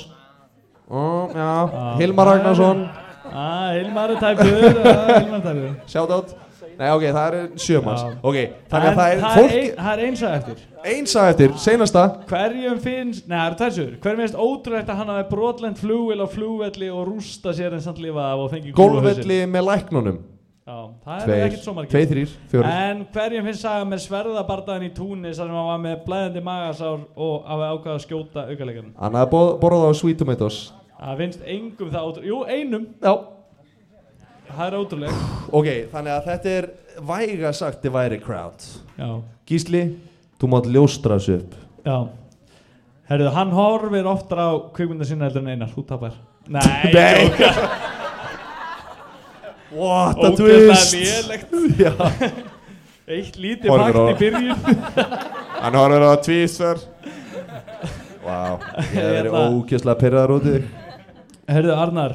Ó, já. Hilmar Ragnarsson. Ah, Hilmar er tæpur. Ah, Hilmar er tæpur. Shout out Nei, ok, það eru sjömanns. Ok, þannig að það er fólk er, það er eins og eftir. Einsa eftir, seinasta. Hverjum finnst, neða það eru tærsur Hverjum finnst ótrúlegt að hann hafi brotlend flugvél á flugvelli og rústa sér en samt lifa af og fengi Gólvelli með læknunum. Já, það er ekkert svo margir. Tvei, þrýr, fjórir. En hverjum finnst saga með sverðabardaðan í túnis þar sem hann var með blæðandi magasár og hafi ákvaða að skjóta aukalegan Hann hafði borðað á Sweet Tomatoes. Það finnst engum það ótrúlegt Jú, einum, Já það er ótrúlegt. Ok, þannig að þetta er væga sagt divided crowd. Já, Gísli, þú mátt ljóstra þessu upp. Já. Herðu, hann horfir oftar á kvikmynda sinna heldur en einar, þú tapar. Nei, Nei. jóka. What a twist. lélegt. Já. Eitt lítið Horfir á- í byrjun. Hann horfður á tvísver Vá, ég verið Hérna. ókjöslega pyrraðar út í þig. Herðu Arnar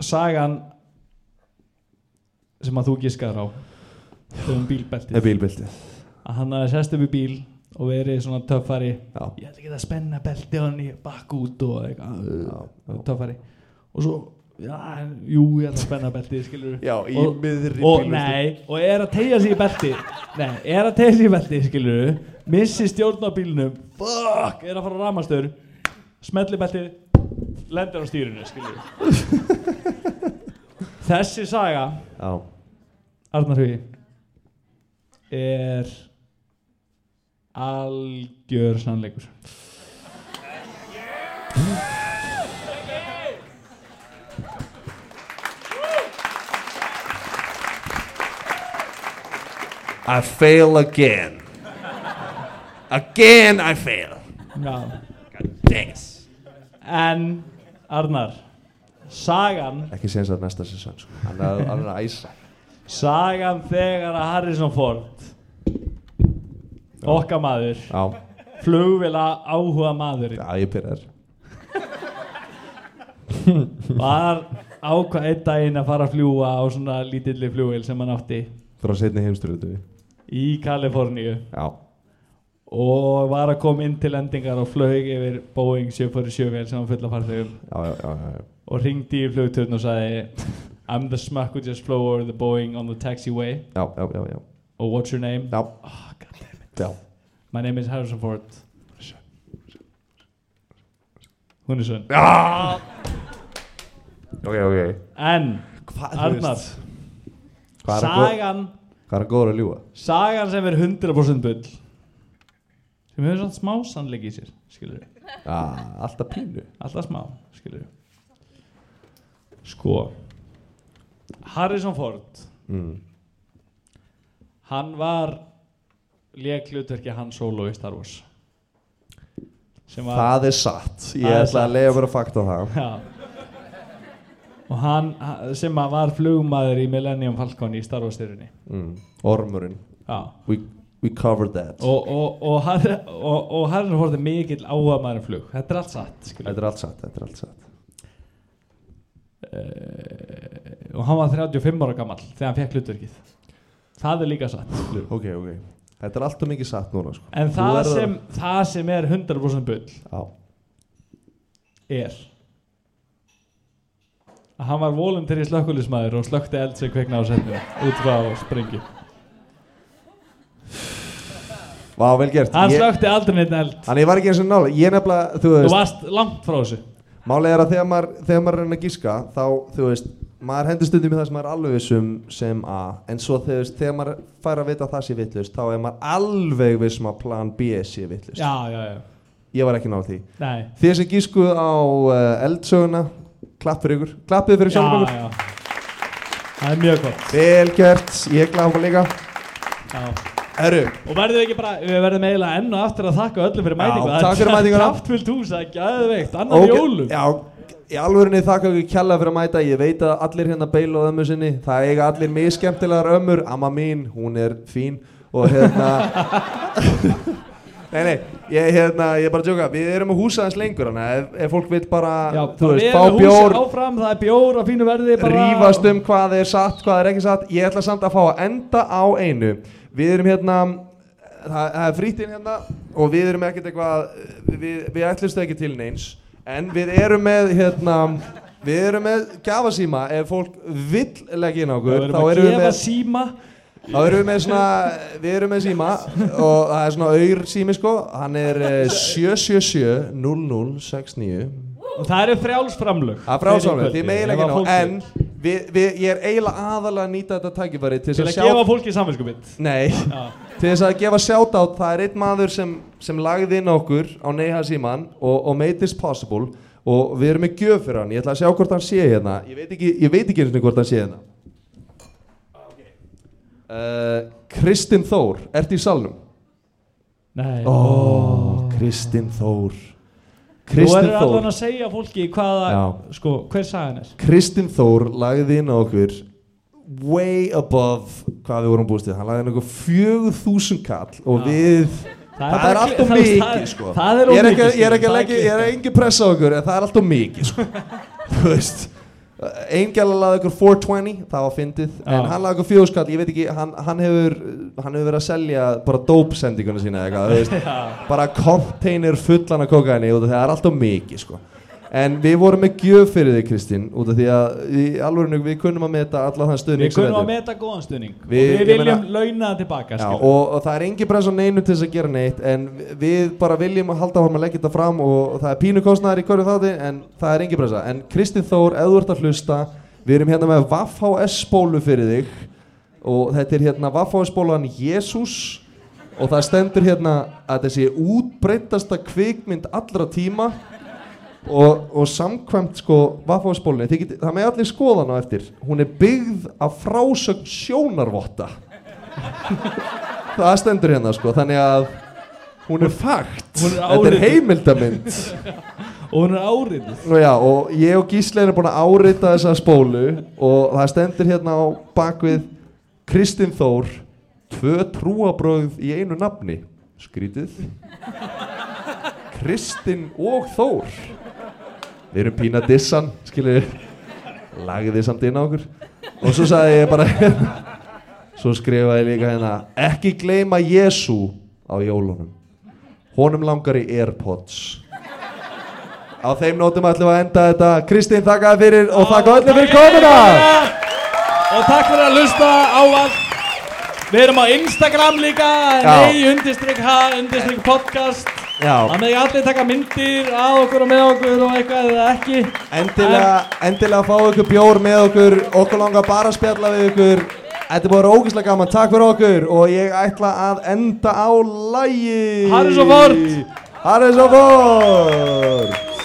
Sagan sem að þú giskar á um bílbeltið. Að hann hafði sest upp í bíl og verið svona töffari. Já. ég ætla ekki að spenna beltið hann í bakk út og eitthvað já. töffari. Og svo, já, jú, ég ætla að spenna beltið skilur Já, í og, miðri og nei, og er að tegja sig í beltið. Nei, er að tegja sig í beltið skilur missi stjórn á bílnum. Fuck, er að fara á ramastur smelli beltið lendir á stýrinu þessi saga Já, Arnar Hugi er algjör sannleikur. I fail again. Again I fail. Já. Yes en Arnar sagan ekki séns að næsta sessan sko. Hann er er að æsa. Sagan þegar að Harrison Ford okkar maður Já, flugvila áhuga maður já ég byrjar var ákvað einn daginn að fara að fljúa á svona lítilli flugvél sem hann átti Frá setni heimsturöldu í Kaliforníu. Já, og var að koma inn til endingar og flög yfir Boeing 747 vél sem var fulla farþegum já, já, já, já. og ringdi í flugturn og sagði I'm the smuck who just flew over the Boeing on the taxiway Já, já, já, já. og what's your name? Já, Oh, God damn it. já. My name is Harrison Ford Hún er svön Ok, ok En Arnar hann Sagan hvað er hann góður að ljúga? Sagan sem er 100% bull sem hefur svona smá sannleik í sér skilur við Já, alltaf pínu. Alltaf smá, skilur við sko Harrison Ford mm. hann var lék hlutverki Han Solo í Star Wars. Var Það er satt. Ég ætla að leiða bara að fakta það. Já. og hann ha- sem var flugmaður í Millennium Falcon í Star Wars styrunni mm. Ormurinn. Já. We, we covered that. Og, og, og, og, og Ford er mikill áhuga maður um flug. Þetta er allt satt Þetta er allt satt, þetta er allt satt. Uh, og hann var 35 ára gammal þegar hann fekk hlutverkið. Það er líka satt. Ok, ok. Þetta er alltaf mikið satt núna sko. en það sem, það sem er 100% bull Já, er að hann var voluntary slökkulismæður og slökkti eld sem kveikna á setinu út frá sprengju Vá, vel gert. Hann ég, slökkti aldrei neitt eld. Þannig ég var ekki eins og nála Ég nefnilega, þú þú veist varst langt frá þessu. Málið er að þegar maður, þegar maður er að reyna að gíska Þá, þú veist Maður hendur stundum í það sem maður er alveg vissum sem A. En svo þegar, þegar maður fær að vita að það sé vittlust Þá er maður alveg vissum að plan B sé vittlust já, já, já, Ég var ekki náð því. Nei. Þið sem gískuð á uh, eldsöguna Klapp fyrir ykkur. Klappið fyrir já, sjálfum ykkur já. það er mjög gott. Vel gert, ég klappa líka. Já. Herru, og verðum ekki bara, við verðum eiginlega enn og aftur að þakka öllum fyrir Já, mætingu. takk fyrir mætinguna. kraftfullt hús, það er gæðveikt, annar okay. jólum. Já, í alvörinni þakka ykkur kjalla fyrir að mæta. Ég veit að allir hérna beila á ömmu sinni. Það eiga allir miskemmtilegar ömmur. Amma mín, hún er fín. Og hérna Nei, nei, ég, hérna, ég er bara að djóka. Við erum að húsa þess lengur Þannig að ef, ef fólk vil bara, Já, þú veist, fá bjór áfram, það er bjór verði bara Rífast um hvað er satt, hvað er ekki satt. Ég ætla samt að fá að enda á einu Við erum hérna Það, það er frýttinn hérna Og við erum ekkert eitthvað Við, við ætlumst ekki til neins En við erum með hérna Við erum með gjafasíma Ef fólk vill leggja inn á okkur Þá erum við með Þá erum við með svona Við erum með síma Og það er svona auður sími sko. Hann er eh, 777 0069 og það eru frjálsframlög Það er Fyrir því ef að ekki ná En við, við, ég er eiginlega aðalega að nýta þetta tækifæri til til að að sjá gefa fólki samvinskubitt Nei, til þess að gefa sjátátt Það er einn maður sem, sem lagði inn okkur á Neiha Síman og, og made this possible og við erum með gjöf fyrir hann. Ég ætla að sjá hvort hann sé hérna. Ég veit ekki, ég veit ekki einu sinni hvort hann sé hérna. Uh, Kristinn Þór, ert í salnum? Nei. Ó, Kristinn Þór Þú Kristinn verður allan Þór að segja fólki hvaða, Já. sko, hver sagan er. Kristinn Þór lagði inn á okkur way above hvað við vorum búist við. Hann lagði inn okkur fjögur þúsund kall og við Það er bara- allt of það- mikið það- sko. Það er Ég er ekki, er að leggja, það ég er klikkað. engin pressa á okkur En það er allt of mikið sko. Þú veist Einn gæla laði ykkur 420, það var fyndið En Já. hann laði ykkur fjóðskall, ég veit ekki hann, hann, hefur, hann hefur verið að selja bara dópsendinguna sína eða eitthvað veist, Bara container fullan af kokaini að það er allt of mikið sko En við vorum með gjöf fyrir þig Kristín Út af því að í alvörinu við kunnum að meta alla þann stuðning Við sem kunum að þetta er. meta góðan stuðning. Við- og við viljum launa það tilbaka Já, og, og það er engin press á neinu til þess að gera neitt en við bara viljum að halda að leggja þetta fram og það er pínukostnaðar í hverju þátti en það er engin pressa. En Kristinn Þór, ef þú ert að hlusta við erum hérna með Vaff HS spólu fyrir þig og þetta er hérna Vaff HS spólan Jésús og það stendur hérna að þessi útbreytasta kvikmynd allra tíma og, og samkvæmt sko Vaff HS spólunni, þið geti- það með allir skoðan á eftir hún er byggð af frásögn sjónarvotta. Það stendur hérna sko þannig að hún er fakt. Hún er þetta er heimildamind. Og hún er árið og já og ég og Gísli erum búin að árita þessa spólu og það stendur hérna á bakvið Kristinn Þór tvö trúabröð í einu nafni. Skrítið. Kristinn og Þór við erum pína dissan skilur lagði samt inn á okkur. Og svo sagði ég bara svo skrifaði líka hérna ekki gleyma Jésu á jólunum. Honum langar í Airpods. Á þeim nótum ætlum að enda þetta. Kristín þakkaði fyrir og þakka öllum fyrir komuna. og takk fyrir að hlusta á allt við erum á Instagram líka. Nei, undirstrykk ha, undirstrykk podcast það með allir taka myndir að okkur og með okkur og eitthvað eða ekki. Endilega, endilega fá ykkur bjór með okkur okkur langar bara að spjalla við ykkur. Þetta er búin ógeðslega gaman, takk fyrir okkur og ég ætla að enda á lægi Harrison Ford. Harrison Ford